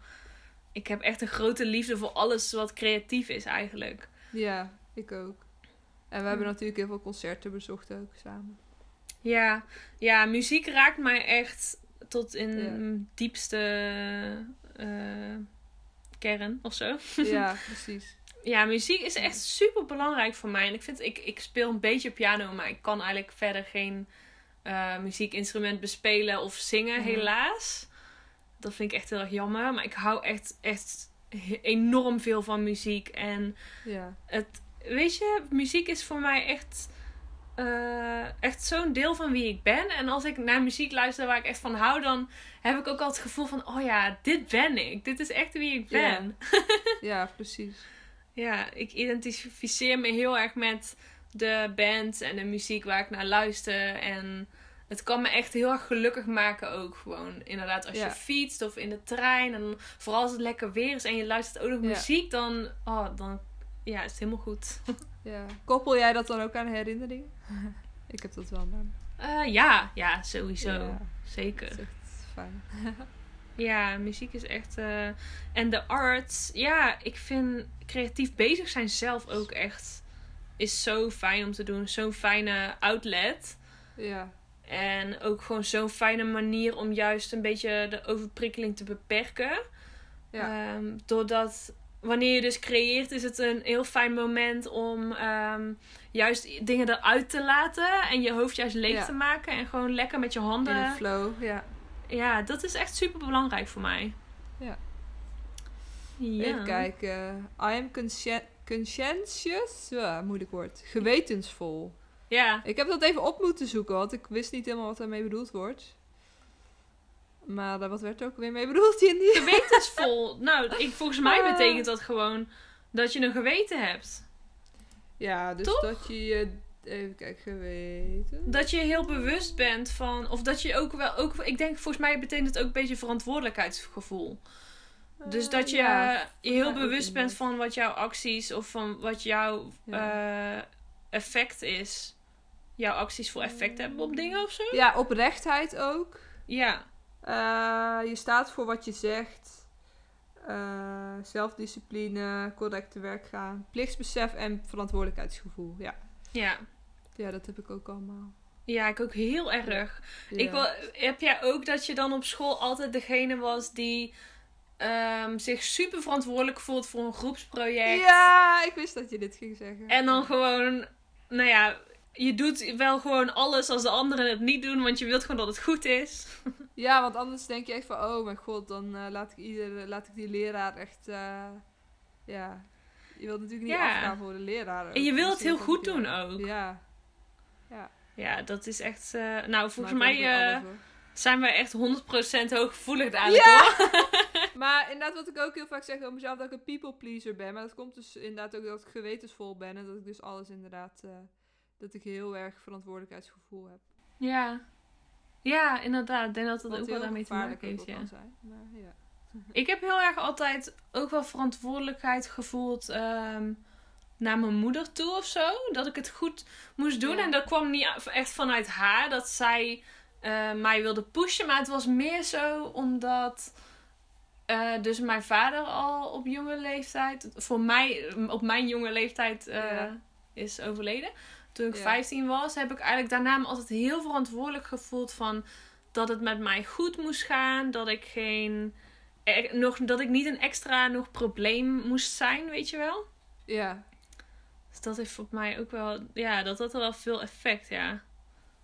Ik heb echt een grote liefde voor alles wat creatief is eigenlijk. ja, ik ook. En we hebben natuurlijk heel veel concerten bezocht ook samen. Ja, ja muziek raakt mij echt tot in Ja. diepste eh, kern of zo. [laughs] Ja, precies. Ja, muziek is echt super belangrijk voor mij. En ik vind, ik, ik speel een beetje piano, maar ik kan eigenlijk verder geen eh, muziekinstrument bespelen of zingen, Mhm. helaas. Dat vind ik echt heel erg jammer. Maar ik hou echt, echt enorm veel van muziek. En Ja, het, weet je, muziek is voor mij echt, eh, echt zo'n deel van wie ik ben. En als ik naar muziek luister waar ik echt van hou, dan heb ik ook al het gevoel van, oh ja, dit ben ik. Dit is echt wie ik Ja. ben. [laughs] ja, precies. Ja, ik identificeer me heel erg met de band en de muziek waar ik naar luister. En het kan me echt heel erg gelukkig maken ook gewoon. Inderdaad, als Ja. je fietst of in de trein. En vooral als het lekker weer is en je luistert ook nog Ja. muziek, dan, oh, dan ja, is helemaal goed. [laughs] Ja. Koppel jij dat dan ook aan herinneringen? [laughs] ik heb dat wel gedaan. Eh, ja, ja, sowieso. Ja, Zeker. dat is echt fijn. [laughs] Ja, muziek is echt. eh, En de arts, ja, ik vind creatief bezig zijn zelf ook echt. Is zo fijn om te doen. Zo'n fijne outlet. Ja, En ook gewoon zo'n fijne manier om juist een beetje de overprikkeling te beperken. ja, Ehm, doordat wanneer je dus creëert, is het een heel fijn moment om ehm, juist dingen eruit te laten. En je hoofd juist leeg Ja. te maken. En gewoon lekker met je in handen. een flow. Ja. Ja, dat is echt super belangrijk voor mij. Ja. Ja. Even kijken. I am conscien- conscientious. Ja, moeilijk woord. Gewetensvol. Ja. Ik heb dat even op moeten zoeken, want ik wist niet helemaal wat daarmee bedoeld wordt. Maar eh, wat werd er ook weer mee bedoeld, Cindy? Gewetensvol. [laughs] nou, ik, volgens mij Ah. betekent dat gewoon dat je een geweten hebt. Ja, dus Toch? dat je je... Even kijken, geweten... Dat je heel bewust bent van. Of dat je ook wel. Ook, ik denk volgens mij betekent het ook een beetje verantwoordelijkheidsgevoel. Dus Eh, dat je ja. je heel bewust bent van wat jouw acties of van wat jouw Ja. eh, effect is. Jouw acties voor effect hebben op dingen of zo? Ja, oprechtheid ook. Ja. Eh, je staat voor wat je zegt. Eh, zelfdiscipline, correct te werk gaan. Plichtsbesef en verantwoordelijkheidsgevoel. Ja. Ja. ja, dat heb ik ook allemaal. Ja, ik ook heel erg. Ja. Ik wil, heb jij ook dat je dan op school altijd degene was die ehm, zich super verantwoordelijk voelt voor een groepsproject? Ja, ik wist dat je dit ging zeggen. En dan gewoon, nou ja, je doet wel gewoon alles als de anderen het niet doen, want je wilt gewoon dat het goed is. [laughs] Ja, want anders denk je echt van, oh mijn god, dan eh, laat, ik ieder, laat ik die leraar echt, eh, ja. Je wilt natuurlijk niet Ja. afgaan voor de leraar. En je ook. wilt het Dus heel goed denk doen ook. Ja. Ja, dat is echt, eh, nou volgens Maar mij eh, alles, zijn wij echt 100% hooggevoelig dadelijk Ja! hoor. [laughs] Maar inderdaad, wat ik ook heel vaak zeg over mezelf, dat ik een people pleaser ben. Maar dat komt dus inderdaad ook dat ik gewetensvol ben. En dat ik dus alles inderdaad, eh, dat ik heel erg verantwoordelijkheidsgevoel heb. Ja. Ja, inderdaad. Ik denk dat dat Wat ook wel daarmee te maken heeft, ja. zijn. Maar ja. Ik heb heel erg altijd ook wel verantwoordelijkheid gevoeld ehm, naar mijn moeder toe of zo. Dat ik het goed moest doen. Ja. En dat kwam niet echt vanuit haar dat zij eh, mij wilde pushen. Maar het was meer zo omdat eh, dus mijn vader al op jonge leeftijd, voor mij op mijn jonge leeftijd eh, Ja. is overleden. Toen ik Ja. 15 was, heb ik eigenlijk daarna me altijd heel verantwoordelijk gevoeld van dat het met mij goed moest gaan. Dat ik geen. er- nog, dat ik niet een extra nog probleem moest zijn, weet je wel. Ja. Dus dat heeft voor mij ook wel. Ja, dat had wel veel effect, ja.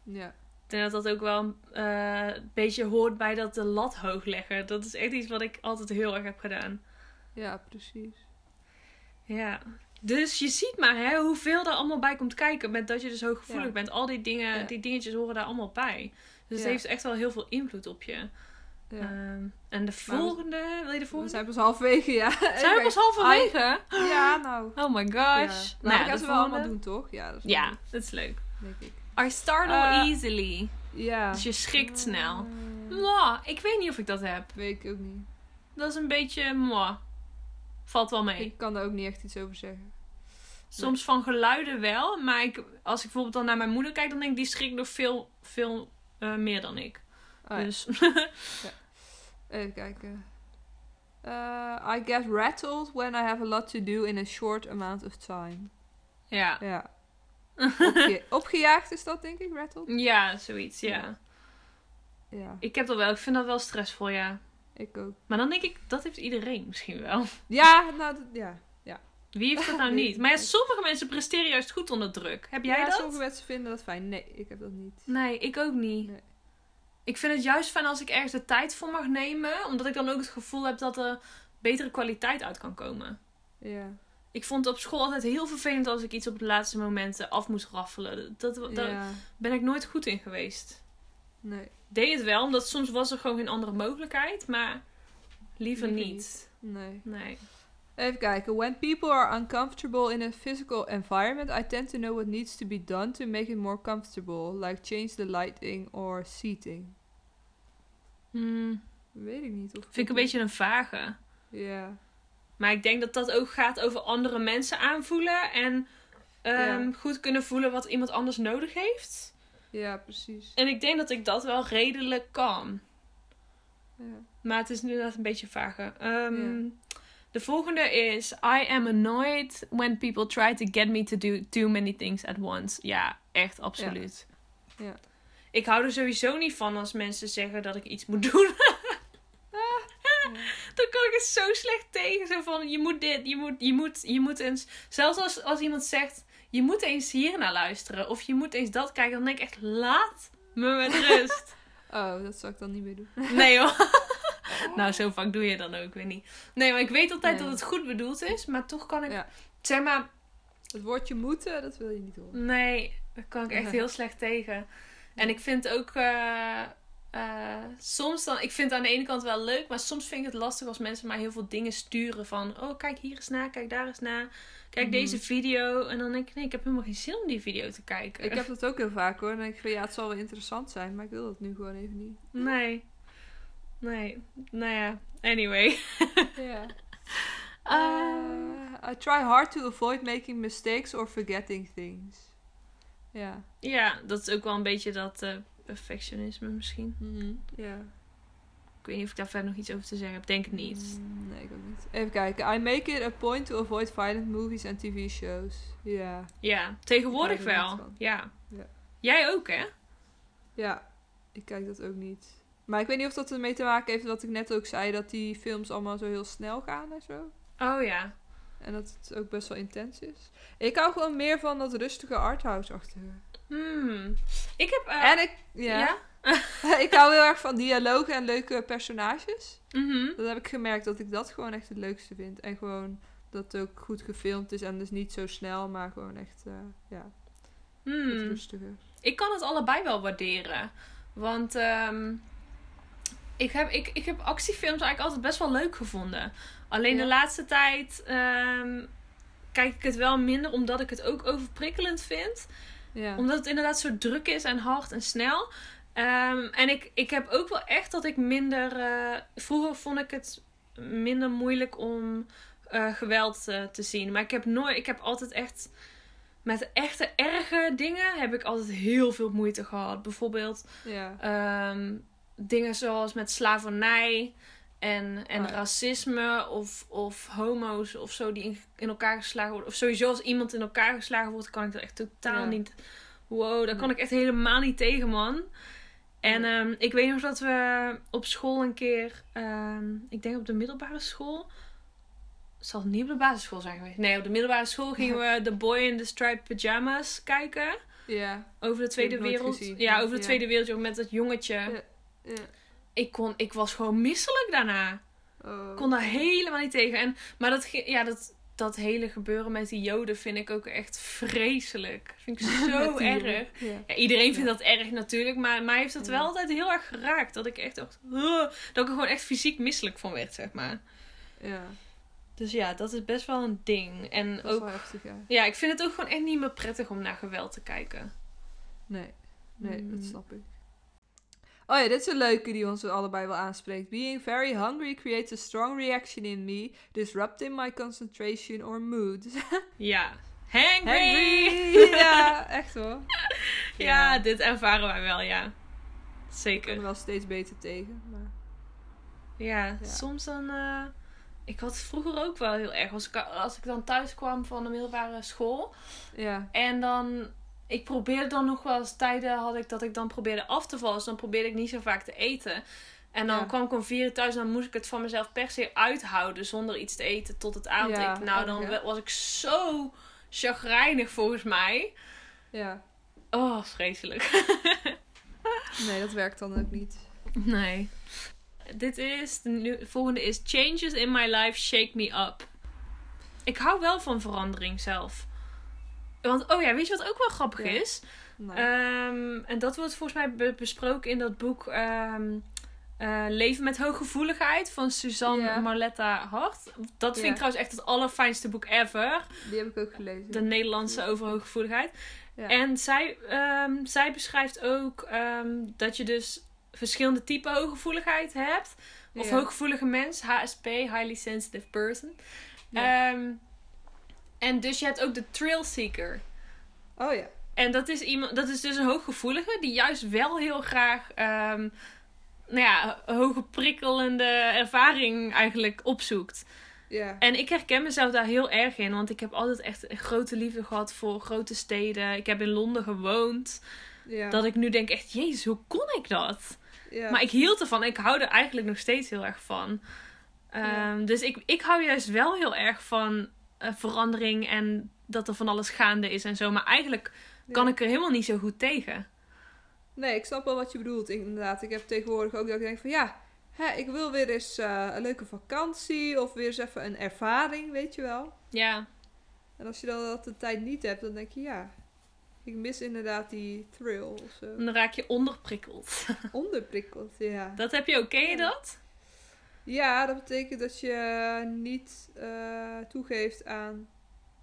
Ja. Ik denk dat dat ook wel eh, een beetje hoort bij dat de lat hoog leggen. Dat is echt iets wat ik altijd heel erg heb gedaan. Ja, precies. Ja. Dus je ziet maar hè, hoeveel er allemaal bij komt kijken met dat je dus hooggevoelig Ja. bent. Al die dingen, Ja. die dingetjes horen daar allemaal bij. Dus het heeft echt wel heel veel invloed op je. Ja. Ehm, en de we- volgende, wil je de We volgende? zijn pas halverwege, ja. Zijn we pas halverwege? Ja, nou. Oh my Ja. gosh. Nou, we de gaan ze wel allemaal doen, toch? Ja, dat is Ja, goed, dat is leuk. denk ik. I startle Eh, easily. Ja. Dus je schrikt snel. Eh, Mwah, ik weet niet of ik dat heb. weet ik ook niet. Dat is een beetje mwah. Valt wel mee. Ik kan daar ook niet echt iets over zeggen. Soms van geluiden wel, maar ik, als ik bijvoorbeeld dan naar mijn moeder kijk, dan denk ik die schrikt nog veel, veel eh, meer dan ik. Oh, ja. Dus [laughs] Even kijken. Uh, I get rattled when I have a lot to do in a short amount of time. ja. Ja. [laughs] Opge- opgejaagd is dat, denk ik, rattled? Ja, zoiets, ja. Ja. Ja, Ik heb dat wel, ik vind dat wel stressvol, ja. ik ook. Maar dan denk ik, dat heeft iedereen misschien wel. Ja, nou, ja. Wie heeft dat nou niet? Maar ja, niet. sommige mensen presteren juist goed onder druk. Heb jij ja, dat? sommige mensen vinden dat fijn. Nee, ik heb dat niet. Nee, ik ook niet. Nee. Ik vind het juist fijn als ik ergens de tijd voor mag nemen. Omdat ik dan ook het gevoel heb dat er betere kwaliteit uit kan komen. Ja. Ik vond het op school altijd heel vervelend als ik iets op het laatste moment eh, af moest raffelen. Dat, dat, daar ja. ben ik nooit goed in geweest. Nee. Deed het wel, omdat soms was er gewoon geen andere mogelijkheid. Maar liever, Liever niet. Nee. Nee. Even kijken. When people are uncomfortable in a physical environment, I tend to know what needs to be done to make it more comfortable. Like change the lighting or seating. Hmm, Weet ik niet. Of vind ik een beetje een vage. Ja. Maar ik denk dat dat ook gaat over andere mensen aanvoelen. En ehm, goed kunnen voelen wat iemand anders nodig heeft. Ja, precies. En ik denk dat ik dat wel redelijk kan. Ja. Maar het is inderdaad een beetje vager. Ehm, Ja. De volgende is... I am annoyed when people try to get me to do too many things at once. Ja, echt absoluut. Ja. Ja. Ik hou er sowieso niet van als mensen zeggen dat ik iets moet doen. [laughs] Dan kan ik het zo slecht tegen. Zo van, je moet dit, je moet, je moet, je moet eens... Zelfs als, als iemand zegt, je moet eens hier naar luisteren. Of je moet eens dat kijken. Dan denk ik echt, laat me met rust. [laughs] Oh, dat zou ik dan niet meer doen. [laughs] Nee hoor. nou, zo vaak doe je dan ook weer niet. Nee, maar ik weet altijd Nee. dat het goed bedoeld is. Maar toch kan ik... Ja. Zeg maar, Het woordje moeten, dat wil je niet horen. nee, daar kan ik echt [laughs] heel slecht tegen. En ik vind ook... eh, eh, soms dan, ik vind het aan de ene kant wel leuk, maar soms vind ik het lastig als mensen maar heel veel dingen sturen van, oh kijk hier eens na, kijk daar eens na, kijk Mhm. deze video. En dan denk ik, nee, ik heb helemaal geen zin om die video te kijken. Ik heb dat ook heel vaak hoor. Dan denk ik van ja, het zal wel interessant zijn, maar ik wil dat nu gewoon even niet. Nee. Nee. Nou ja, anyway. [laughs] Ja. Eh, Uh, I try hard to avoid making mistakes or forgetting things. Ja. ja, dat is ook wel een beetje dat eh, perfectionisme misschien. Mhm. Ja. Ik weet niet of ik daar verder nog iets over te zeggen heb. Denk het niet. Mm, Nee, ik ook niet. Even kijken. I make it a point to avoid violent movies and TV shows. Ja. Ja, tegenwoordig wel. Ja. Ja. Jij ook, hè? Ja, ik kijk dat ook niet. Maar ik weet niet of dat ermee te maken heeft wat ik net ook zei, dat die films allemaal zo heel snel gaan en zo. Oh ja. En dat het ook best wel intens is. Ik hou gewoon meer van dat rustige arthouse-achtige. Hmm. Ik heb... eh, en ik, ja, ja? [laughs] ik hou heel erg van dialogen en leuke personages. Mhm. Dat heb ik gemerkt dat ik dat gewoon echt het leukste vind. En gewoon dat het ook goed gefilmd is en dus niet zo snel, maar gewoon echt, eh, ja, Hmm. rustiger. Ik kan het allebei wel waarderen. Want ehm, ik, heb, ik, ik heb actiefilms eigenlijk altijd best wel leuk gevonden. Alleen Ja. de laatste tijd ehm, kijk ik het wel minder omdat ik het ook overprikkelend vind. Ja. Omdat het inderdaad zo druk is en hard en snel. Ehm, en ik, ik heb ook wel echt dat ik minder. eh, vroeger vond ik het minder moeilijk om eh, geweld eh, te zien. Maar ik heb nooit. Ik heb altijd echt. Met echte erge dingen heb ik altijd heel veel moeite gehad. Bijvoorbeeld ja. ehm, dingen zoals met slavernij en, en Oh ja. racisme of, of homo's of zo die in, in elkaar geslagen worden. Of sowieso als iemand in elkaar geslagen wordt, kan ik er echt totaal Ja. niet... Wow, daar kan ik echt helemaal niet tegen, man. En ehm, ik weet nog dat we op school een keer, ehm, ik denk op de middelbare school, zal het niet op de basisschool zijn geweest? Nee, op de middelbare school [laughs] gingen we The Boy in the Striped Pyjamas kijken. ja. Over de Tweede Wereld. gezien. Ja, over de Ja. Tweede Wereldoorlog met dat jongetje. Ja. ja. Ik, kon, ik was gewoon misselijk daarna. Oh. Ik kon daar helemaal niet tegen. En, maar dat, ja, dat, dat hele gebeuren met die joden vind ik ook echt vreselijk. Vind ik [laughs] zo erg. Ja. Ja, iedereen vindt Ja. dat erg natuurlijk. Maar mij heeft dat wel altijd heel erg geraakt. Dat ik echt dacht... Dat ik er gewoon echt fysiek misselijk van werd, zeg maar. ja. Dus ja, dat is best wel een ding. En Dat is ook... heftig, ja. Ja, ik vind het ook gewoon echt niet meer prettig om naar geweld te kijken. Nee, nee, Mm. dat snap ik. Oh ja, dit is een leuke die ons allebei wel aanspreekt. Being very hungry creates a strong reaction in me, disrupting my concentration or mood. [laughs] Ja. Hangry! Hungry! [laughs] ja, echt hoor. Ja, dit ervaren wij wel, ja. Ik kan Zeker. er wel steeds beter tegen. Maar... Ja, Ja. soms dan... eh, ik had het vroeger ook wel heel erg. Als ik, als ik dan thuis kwam van de middelbare school... Ja, En dan... Ik probeerde dan nog wel eens tijden had ik dat ik dan probeerde af te vallen. Dus dan probeerde ik niet zo vaak te eten. En dan Ja. kwam ik om vier uur thuis en dan moest ik het van mezelf per se uithouden zonder iets te eten tot het avondeten. Ja, nou, dan was ik zo chagrijnig volgens mij. ja. Oh, vreselijk. [laughs] Nee, dat werkt dan ook niet. Nee. Dit is, de nu- volgende is Changes in my life shake me up. Ik hou wel van verandering zelf. Want, oh ja, weet je wat ook wel grappig Ja. is? Nee. Ehm, en dat wordt volgens mij be- besproken in dat boek ehm, eh, Leven met hooggevoeligheid van Suzanne Ja. Marletta Hart. Dat vind Ja. ik trouwens echt het allerfijnste boek ever. die heb ik ook gelezen. De Nederlandse over hooggevoeligheid. Ja. En zij, ehm, zij beschrijft ook dat je dus verschillende typen hooggevoeligheid hebt. Of Ja. hooggevoelige mens, HSP, Highly Sensitive Person. En dus je hebt ook de thrill seeker. Oh ja. En dat is, iemand, dat is dus een hooggevoelige die juist wel heel graag ehm, nou ja, hoge prikkelende ervaring eigenlijk opzoekt. Ja. En ik herken mezelf daar heel erg in, want ik heb altijd echt een grote liefde gehad voor grote steden. Ik heb in Londen gewoond. Ja. Dat ik nu denk echt, jezus, hoe kon ik dat? ja. Maar ik hield ervan. Ik hou er eigenlijk nog steeds heel erg van. Ehm. Dus ik, ik hou juist wel heel erg van verandering en dat er van alles gaande is en zo. Maar eigenlijk Ja. kan ik er helemaal niet zo goed tegen. Nee, ik snap wel wat je bedoelt. Inderdaad, ik heb tegenwoordig ook dat ik denk van ja, hè, ik wil weer eens eh, een leuke vakantie of weer eens even een ervaring, weet je wel. Ja, En als je dan dat de tijd niet hebt, dan denk je ja, Ik mis inderdaad die thrill of zo. En dan raak je onderprikkeld. [laughs] Onderprikkeld, ja. Dat heb je ook, ken Ja. dat? Ja, dat betekent dat je niet eh, toegeeft aan...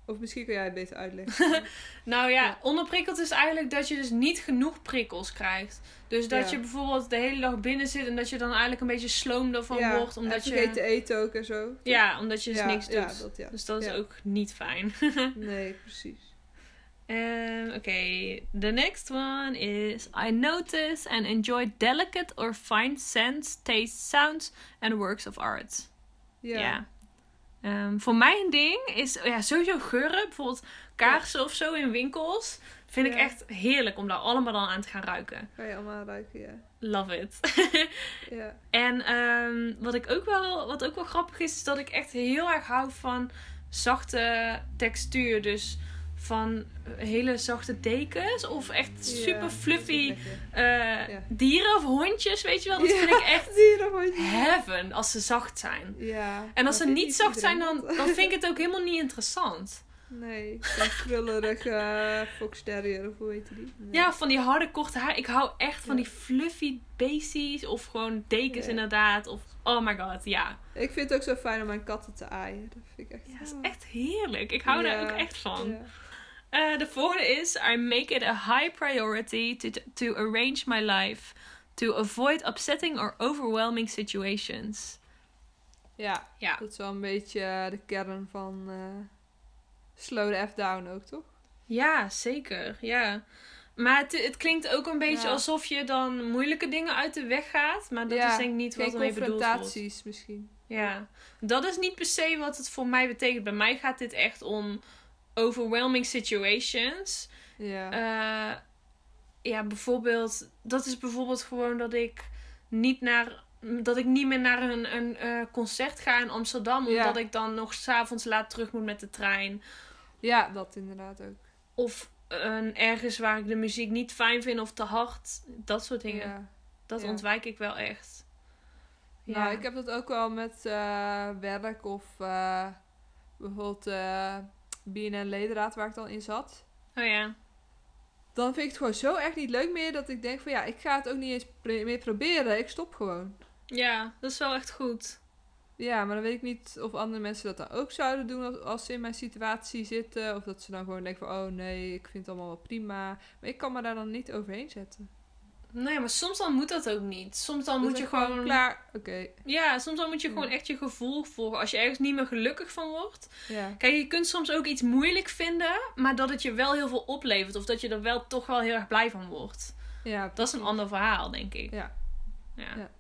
Of misschien kun jij het beter uitleggen. [laughs] Nou ja, Ja. onderprikkeld is eigenlijk dat je dus niet genoeg prikkels krijgt. Dus dat Ja. je bijvoorbeeld de hele dag binnen zit en dat je dan eigenlijk een beetje sloom ervan ja, wordt. Omdat je, vergeet te eten ook en zo. ja, omdat je dus niks doet. Dat. Dus dat is ook niet fijn. [laughs] Nee, precies. Um, Oké, the next one is I notice and enjoy delicate or fine scents, tastes, sounds and works of art. Ja. Ehm, voor mij een ding is ja, sowieso geuren. Bijvoorbeeld kaarsen of zo in winkels. Vind ik echt heerlijk om daar allemaal dan aan te gaan ruiken. Ga je allemaal ruiken, ja. Love it. [laughs] Ja. en ehm, wat ik ook wel, wat ook wel grappig is, is dat ik echt heel erg hou van zachte textuur. Dus van hele zachte dekens of echt super Ja, fluffy eh, Ja. dieren of hondjes, weet je wel. Dat Ja. vind ik echt [laughs] heaven als ze zacht zijn. Ja. En als ze niet zacht zijn, dan, dan [laughs] vind ik het ook helemaal niet interessant. Nee, zo'n krullerige uh, [laughs] fox terrier, of hoe heet die? Nee. Ja, van die harde korte haar. Ik hou echt van die fluffy beesties of gewoon dekens inderdaad. Of, oh my god, ja. Ik vind het ook zo fijn om mijn katten te aaien. Dat vind ik echt... Ja, dat is echt heerlijk. Ik hou daar ook echt van. Eh, de volgende is: I make it a high priority to, to arrange my life. To avoid upsetting or overwhelming situations. ja, Ja, dat is wel een beetje de kern van eh, Slow the F Down ook, toch? ja zeker. Ja. Maar het, het klinkt ook een beetje Ja. alsof je dan moeilijke dingen uit de weg gaat. Maar dat Ja, is denk ik niet wat ermee bedoeld wordt. confrontaties misschien. Ja, dat is niet per se wat het voor mij betekent. Bij mij gaat dit echt om overwhelming situations. Ja. Eh, ja, bijvoorbeeld, dat is bijvoorbeeld gewoon dat ik niet naar. Dat ik niet meer naar een, een eh, concert ga in Amsterdam. Ja. Omdat ik dan nog s'avonds laat terug moet met de trein. ja, dat inderdaad ook. Of een, ergens waar ik de muziek niet fijn vind of te hard. Dat soort dingen. Ja. Dat Ja. ontwijk ik wel echt. Ja. Nou, ik heb dat ook wel met eh, werk of bijvoorbeeld eh BNN Ledenraad waar ik dan in zat. Oh ja. Dan vind ik het gewoon zo echt niet leuk meer dat ik denk van ja, ik ga het ook niet eens meer proberen. Ik stop gewoon. Ja, dat is wel echt goed. Ja, maar dan weet ik niet of andere mensen dat dan ook zouden doen als, als ze in mijn situatie zitten. Of dat ze dan gewoon denken van oh nee, ik vind het allemaal wel prima. Maar ik kan me daar dan niet overheen zetten. Nee, maar soms dan moet dat ook niet. Soms dan Dat moet je gewoon. Klaar, oké. Ja, soms dan moet je Ja. gewoon echt je gevoel volgen. Als je ergens niet meer gelukkig van wordt. Ja. Kijk, je kunt soms ook iets moeilijk vinden, maar dat het je wel heel veel oplevert. Of dat je er wel toch wel heel erg blij van wordt. ja, Dat is een ander verhaal, denk ik. Ja. Ja. Ja.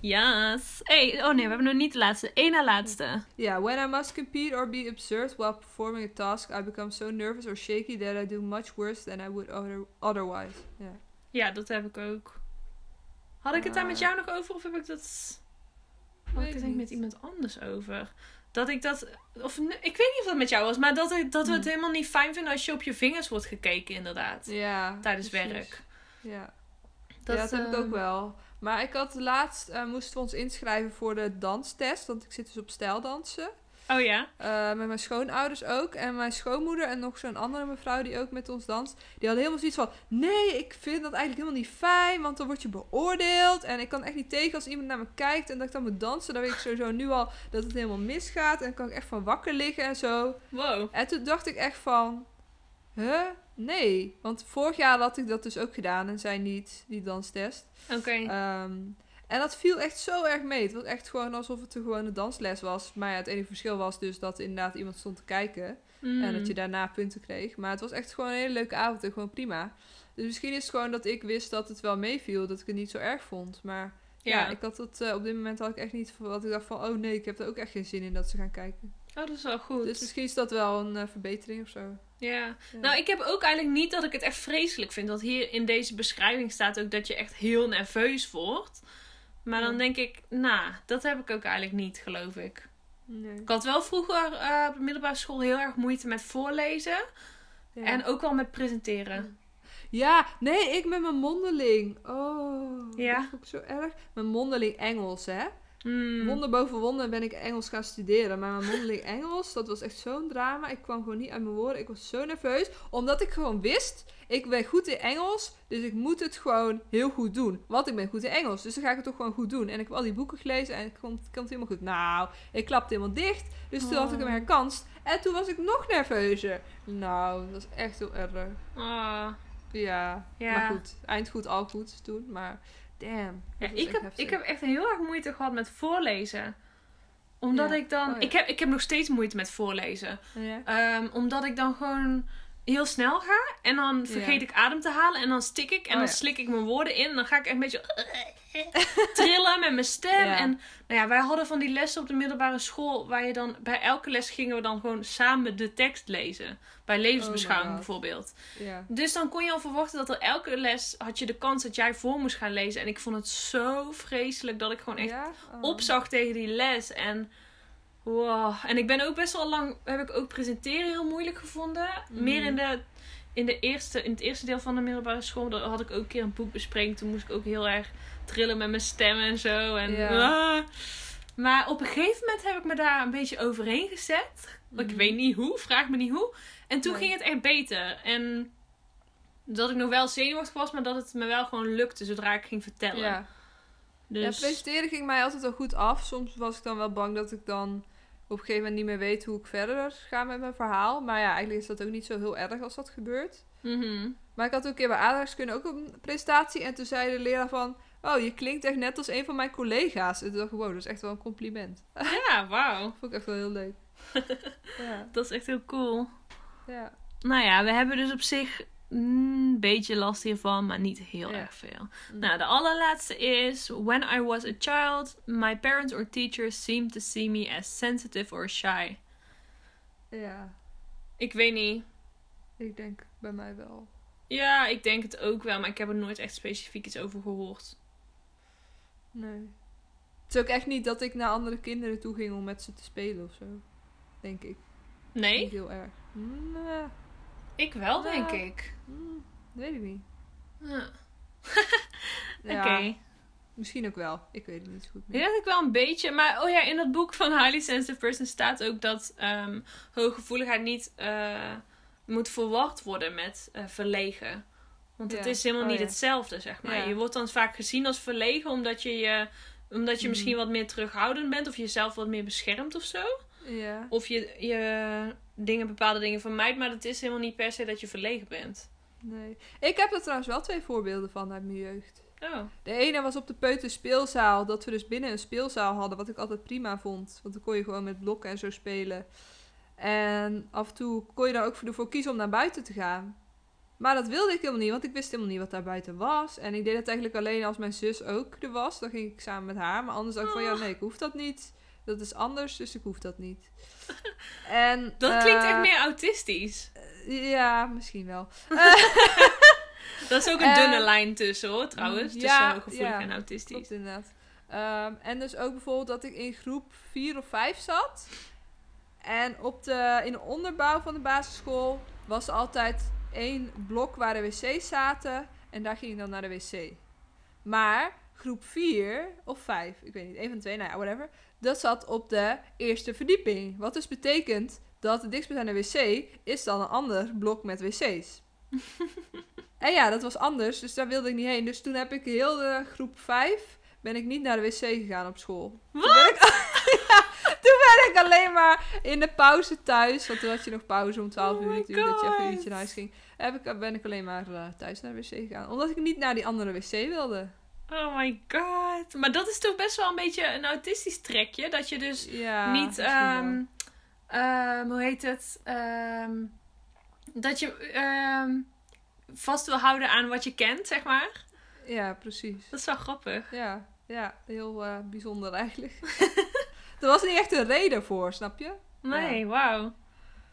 Yes. Hey, oh nee, we hebben nog niet de laatste. Eén na laatste. Yeah, when I must compete or be absurd while performing a task, I become so nervous or shaky that I do much worse than I would other otherwise. Ja. Ja, dat heb ik ook. Had ik het daar met jou nog over of heb ik dat... Had ik het denk ik met iemand anders over? Dat ik dat... Of, ik weet niet of dat met jou was, maar dat, ik, dat we het Hmm. helemaal niet fijn vinden als je op je vingers wordt gekeken, inderdaad. Ja, Tijdens precies. werk. Ja. Dat, ja, dat heb ik ook wel. Maar ik had laatst, eh, moesten we ons inschrijven voor de danstest, want ik zit dus op stijldansen. Oh ja? Eh, met mijn schoonouders ook. En mijn schoonmoeder en nog zo'n andere mevrouw die ook met ons danst. Die hadden helemaal zoiets van... Nee, ik vind dat eigenlijk helemaal niet fijn. Want dan word je beoordeeld. En ik kan echt niet tegen als iemand naar me kijkt. En dat ik dan moet dansen. Dan weet ik sowieso nu al dat het helemaal misgaat. En dan kan ik echt van wakker liggen en zo. Wow. En toen dacht ik echt van... Huh? Nee. Want vorig jaar had ik dat dus ook gedaan. En zij niet, die danstest. Oké. Ehm, en dat viel echt zo erg mee. Het was echt gewoon alsof het een gewone dansles was. Maar ja, het enige verschil was dus dat inderdaad iemand stond te kijken. Mm. En dat je daarna punten kreeg. Maar het was echt gewoon een hele leuke avond en gewoon prima. Dus misschien is het gewoon dat ik wist dat het wel meeviel. Dat ik het niet zo erg vond. Maar ja, Ja. ik had het eh, op dit moment had ik echt niet wat ik dacht van... Oh nee, ik heb er ook echt geen zin in dat ze gaan kijken. Oh, dat is wel goed. Dus misschien is dat wel een eh, verbetering of zo. Ja. Ja. Nou, ik heb ook eigenlijk niet dat ik het echt vreselijk vind. Dat hier in deze beschrijving staat ook dat je echt heel nerveus wordt. Maar dan denk ik, nou, dat heb ik ook eigenlijk niet, geloof ik. Nee. Ik had wel vroeger eh, op de middelbare school heel erg moeite met voorlezen. Ja. En ook wel met presenteren. Ja, nee, ik met mijn mondeling. Oh, Ja. dat vond ik zo erg. Mijn mondeling Engels, hè. Hmm. Wonder boven wonder ben ik Engels gaan studeren. Maar mijn mondeling [laughs] Engels, dat was echt zo'n drama. Ik kwam gewoon niet uit mijn woorden. Ik was zo nerveus. Omdat ik gewoon wist, ik ben goed in Engels. Dus ik moet het gewoon heel goed doen. Want ik ben goed in Engels. Dus dan ga ik het toch gewoon goed doen. En ik heb al die boeken gelezen en het komt, het komt helemaal goed. Nou, ik klapte helemaal dicht. Dus toen had ik hem Oh. herkanst. En toen was ik nog nerveuzer. Nou, dat was echt heel erg. Ah. Ja, Ja. maar goed. Eind goed, al goed toen. Maar damn. Ja, ik, heb, heftig. ik heb echt heel erg moeite gehad met voorlezen. Omdat Ja. ik dan... Oh ja. ik, heb, ik heb nog steeds moeite met voorlezen. Ja. Ehm, omdat ik dan gewoon heel snel ga. En dan vergeet ik adem te halen. En dan stik ik. En Oh dan slik ik mijn woorden in. En dan ga ik echt een beetje [laughs] trillen met mijn stem. En nou ja, wij hadden van die lessen op de middelbare school. Waar je dan... Bij elke les gingen we dan gewoon samen de tekst lezen. Bij levensbeschouwing Oh bijvoorbeeld. ja. Dus dan kon je al verwachten dat er elke les had je de kans dat jij voor moest gaan lezen. En ik vond het zo vreselijk dat ik gewoon echt Ja? Oh. opzag tegen die les. En wow. En ik ben ook best wel lang, heb ik ook presenteren heel moeilijk gevonden. Mhm. Meer in, de, in, de eerste, in het eerste deel van de middelbare school. Daar had ik ook een keer een boek bespreken. Toen moest ik ook heel erg trillen met mijn stem en zo. En, Ja. ah. Maar op een gegeven moment heb ik me daar een beetje overheen gezet. Ik Mhm. weet niet hoe, vraag me niet hoe. En toen Nee. ging het echt beter. En dat ik nog wel zenuwachtig was, maar dat het me wel gewoon lukte zodra ik ging vertellen. Ja. Dus ja, presenteren ging mij altijd wel goed af. Soms was ik dan wel bang dat ik dan op een gegeven moment niet meer weet hoe ik verder ga met mijn verhaal. Maar ja, eigenlijk is dat ook niet zo heel erg als dat gebeurt. mhm. Maar ik had ook een keer bij aardrijkskunde ook een presentatie. En toen zei de leraar van... Oh, je klinkt echt net als een van mijn collega's. En toen dacht ik, wow, dat is echt wel een compliment. ja, wauw. [laughs] Vond ik echt wel heel leuk. [laughs] ja, Dat is echt heel cool. ja. Nou ja, we hebben dus op zich een beetje last hiervan, maar niet heel Ja. erg veel. Nou, de allerlaatste is: When I was a child, my parents or teachers seemed to see me as sensitive or shy. Ja, Ik weet niet. ik denk bij mij wel. Ja, ik denk het ook wel, maar ik heb er nooit echt specifiek iets over gehoord. Nee. Het is ook echt niet dat ik naar andere kinderen toe ging om met ze te spelen of zo. Denk ik. Niet Nee? heel erg. Ik wel, Ja. denk ik. hmm, weet ik niet. [laughs] Ja, Oké. Misschien ook wel. Ik weet het niet goed Ik meer. denk dat ik wel een beetje. Maar oh ja, in dat boek van Highly Sensitive Person staat ook dat ehm hooggevoeligheid niet eh, moet verwacht worden met eh, verlegen. Want het Ja. is helemaal Oh, niet ja. hetzelfde, zeg maar. Je wordt dan vaak gezien als verlegen omdat je, je, omdat je Mhm. misschien wat meer terughoudend bent of jezelf wat meer beschermt of zo. Ja. Of je, je dingen, bepaalde dingen vermijdt, maar het is helemaal niet per se dat je verlegen bent. Nee. Ik heb er trouwens wel twee voorbeelden van uit mijn jeugd. Oh. De ene was op de Peuter speelzaal. Dat we dus binnen een speelzaal hadden. Wat ik altijd prima vond. Want dan kon je gewoon met blokken en zo spelen. En af en toe kon je daar ook ervoor kiezen om naar buiten te gaan. Maar dat wilde ik helemaal niet. Want ik wist helemaal niet wat daar buiten was. En ik deed het eigenlijk alleen als mijn zus ook er was. Dan ging ik samen met haar. Maar anders dacht ik van ja Oh. nee ik hoef dat niet. Dat is anders. Dus ik hoef dat niet. [laughs] En, Dat klinkt eh, echt meer autistisch. Ja, misschien wel. [laughs] Dat is ook een eh, dunne lijn tussen hoor, trouwens. ja, tussen hooggevoelig ja, en autistisch. Klopt inderdaad. Ehm, en dus ook bijvoorbeeld dat ik in groep 4 of 5 zat. En op de, in de onderbouw van de basisschool was altijd één blok waar de wc's zaten. En daar ging ik dan naar de wc. Maar groep 4 of 5, ik weet niet, één van de twee, nou ja, whatever. Dat zat op de eerste verdieping. Wat dus betekent dat de dichtstbijzijnde wc is dan een ander blok met wc's. [laughs] en ja, dat was anders, dus daar wilde ik niet heen. Dus toen heb ik heel de groep 5 ben ik niet naar de wc gegaan op school. Toen ben ik, [laughs] ja, toen ben ik alleen maar in de pauze thuis. Want toen had je nog pauze om 12 Oh uur natuurlijk, dat je even een uurtje naar huis ging. Heb ik, ben ik alleen maar eh, thuis naar de wc gegaan. Omdat ik niet naar die andere wc wilde. Oh my god. Maar dat is toch best wel een beetje een autistisch trekje. Dat je dus Ja, niet, ehm, ehm, hoe heet het? Ehm, dat je vast wil houden aan wat je kent, zeg maar. Ja, precies. Dat is wel grappig. Ja, ja heel eh, bijzonder eigenlijk. [laughs] er was niet echt een reden voor, snap je? Nee, wauw.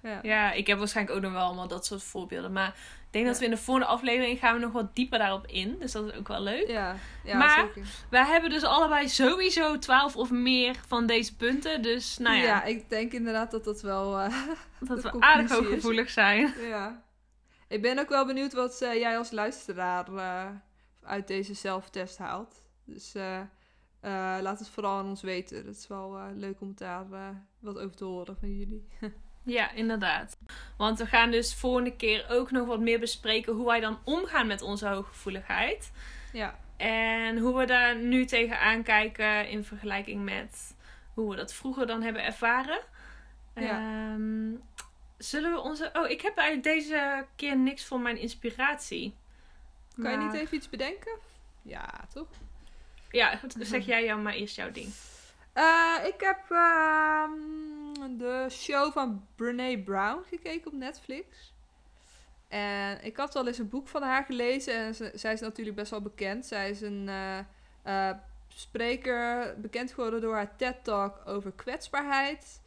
Ja. Ja, ik heb waarschijnlijk ook nog wel allemaal dat soort voorbeelden. Maar ik denk dat we in de volgende aflevering gaan we nog wat dieper daarop in. Dus dat is ook wel leuk. Ja, ja Maar- zeker. Wij hebben dus allebei sowieso 12 of meer van deze punten. Dus nou ja, ja. ik denk inderdaad dat dat wel... eh, [laughs] dat we aardig hooggevoelig zijn. ja. Ik ben ook wel benieuwd wat eh, jij als luisteraar eh, uit deze zelftest haalt. Dus laat het vooral aan ons weten. Dat is wel leuk om daar wat over te horen van jullie. [laughs] Ja, inderdaad. Want we gaan dus volgende keer ook nog wat meer bespreken hoe wij dan omgaan met onze hooggevoeligheid. Ja, En hoe we daar nu tegenaan kijken in vergelijking met hoe we dat vroeger dan hebben ervaren. Ja. Ehm, zullen we onze. Oh, ik heb eigenlijk deze keer niks voor mijn inspiratie. kan je niet even iets bedenken? Ja, toch? Ja, goed, zeg jij jou maar eerst jouw ding. Eh, ik heb ehm, de show van Brene Brown gekeken op Netflix. En ik had al eens een boek van haar gelezen. En ze- zij is natuurlijk best wel bekend. Zij is een eh, eh, spreker, bekend geworden door haar TED-talk over kwetsbaarheid.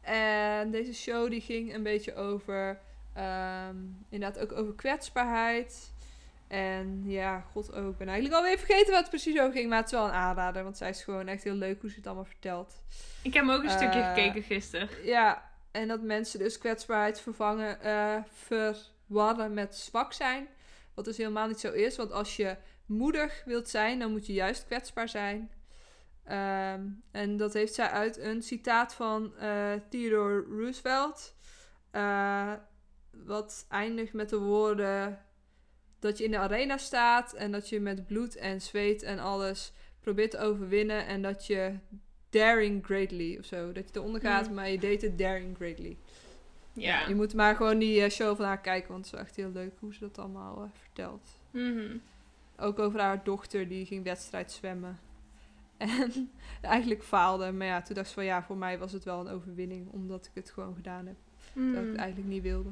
En deze show die ging een beetje over, ehm, inderdaad ook over kwetsbaarheid. En ja, god ook. Ik ben eigenlijk alweer vergeten wat het precies over ging. Maar het is wel een aanrader. Want zij is gewoon echt heel leuk hoe ze het allemaal vertelt. Ik heb hem ook een stukje Eh, gekeken gisteren. Ja, en dat mensen dus kwetsbaarheid vervangen, eh verwarren met zwak zijn. Wat dus helemaal niet zo is. Want als je moedig wilt zijn, dan moet je juist kwetsbaar zijn. Ehm, en dat heeft zij uit een citaat van eh, Theodore Roosevelt. Wat eindigt met de woorden dat je in de arena staat en dat je met bloed en zweet en alles probeert te overwinnen en dat je daring greatly of zo. Dat je eronder gaat, Hmm. maar je deed het daring greatly. Ja. Je moet maar gewoon die eh, show van haar kijken, want het is echt heel leuk hoe ze dat allemaal eh, vertelt. Mhm. Ook over haar dochter, die ging wedstrijd zwemmen. [laughs] En eigenlijk faalde. Maar ja, toen dacht ze van ja, voor mij was het wel een overwinning, omdat ik het gewoon gedaan heb. Terwijl ik het eigenlijk niet wilde.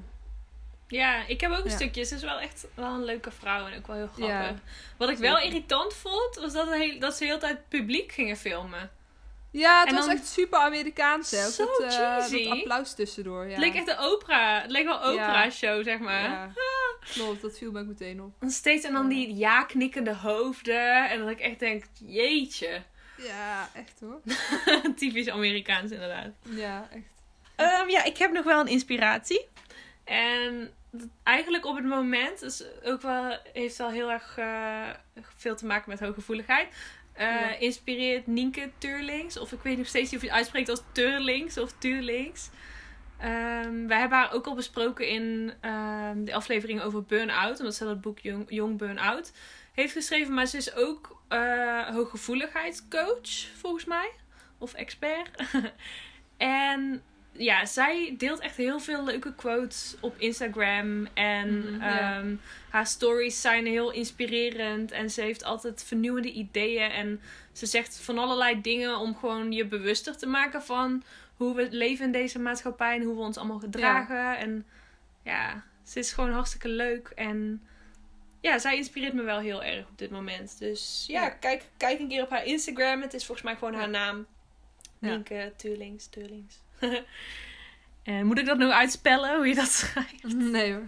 Ja, ik heb ook een Ja. stukje. Ze is wel echt wel een leuke vrouw en ook wel heel grappig. Ja, Wat ik wel irritant vond, was dat, heel- dat ze de hele tijd publiek gingen filmen. Ja, het En was echt super Amerikaans. Hè? Ook Zo dat, eh, cheesy. dat applaus tussendoor. Ja. Het leek echt een opera. Het leek wel een Ja. opera-show, zeg maar. Ja, klopt. Dat viel me ook meteen op. En steeds en dan die ja-knikkende hoofden. En dat ik echt denk, jeetje. Ja, echt hoor. [laughs] Typisch Amerikaans inderdaad. Ja, echt. Ehm, ja, ik heb nog wel een inspiratie. En eigenlijk op het moment is ook wel, heeft wel heel erg eh, veel te maken met hooggevoeligheid. Ja. Inspireert Nienke Turlings. Of ik weet nog steeds niet of je het uitspreekt als Turlings of Turlings. Ehm, wij hebben haar ook al besproken in ehm, de aflevering over burn-out. Omdat ze dat boek Jong, Jong Burn-out heeft geschreven. Maar ze is ook eh hooggevoeligheidscoach, volgens mij. Of expert. [laughs] en ja, zij deelt echt heel veel leuke quotes op Instagram. En Mhm, ehm, haar stories zijn heel inspirerend. En ze heeft altijd vernieuwende ideeën. En ze zegt van allerlei dingen om gewoon je bewuster te maken van hoe we leven in deze maatschappij. En hoe we ons allemaal gedragen. En ja, ze is gewoon hartstikke leuk. En ja, zij inspireert me wel heel erg op dit moment. Dus ja, Ja. Kijk, kijk een keer op haar Instagram. Het is volgens mij gewoon haar naam. Nienke Turlings, Turlings. [laughs] En moet ik dat nou uitspellen, hoe je dat schrijft? Nee hoor.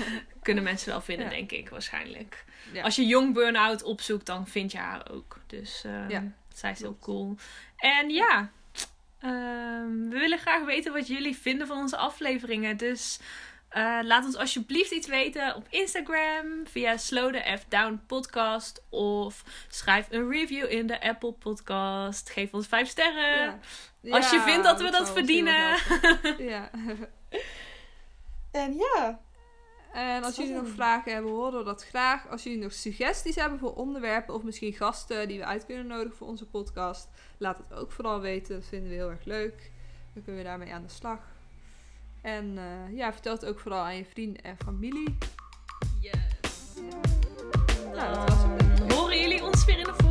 [laughs] Kunnen mensen wel vinden, Ja. denk ik, waarschijnlijk. Ja. Als je Jong Burnout opzoekt, dan vind je haar ook. Dus ehm, Ja, zij is heel cool. En ja, ehm, we willen graag weten wat jullie vinden van onze afleveringen. Dus eh, laat ons alsjeblieft iets weten op Instagram via Slow the F Down podcast. Of schrijf een review in de Apple podcast. Geef ons vijf sterren. Ja. Als je vindt dat we dat heel verdienen. [laughs] ja. En ja. En als jullie nog vragen hebben, horen we dat graag. Als jullie nog suggesties hebben voor onderwerpen of misschien gasten die we uit kunnen nodigen voor onze podcast, laat het ook vooral weten. Dat vinden we heel erg leuk. Dan kunnen we daarmee aan de slag. En eh, ja, vertel het ook vooral aan je vrienden en familie. Yes. Nou, dat was het. Horen jullie ons weer in de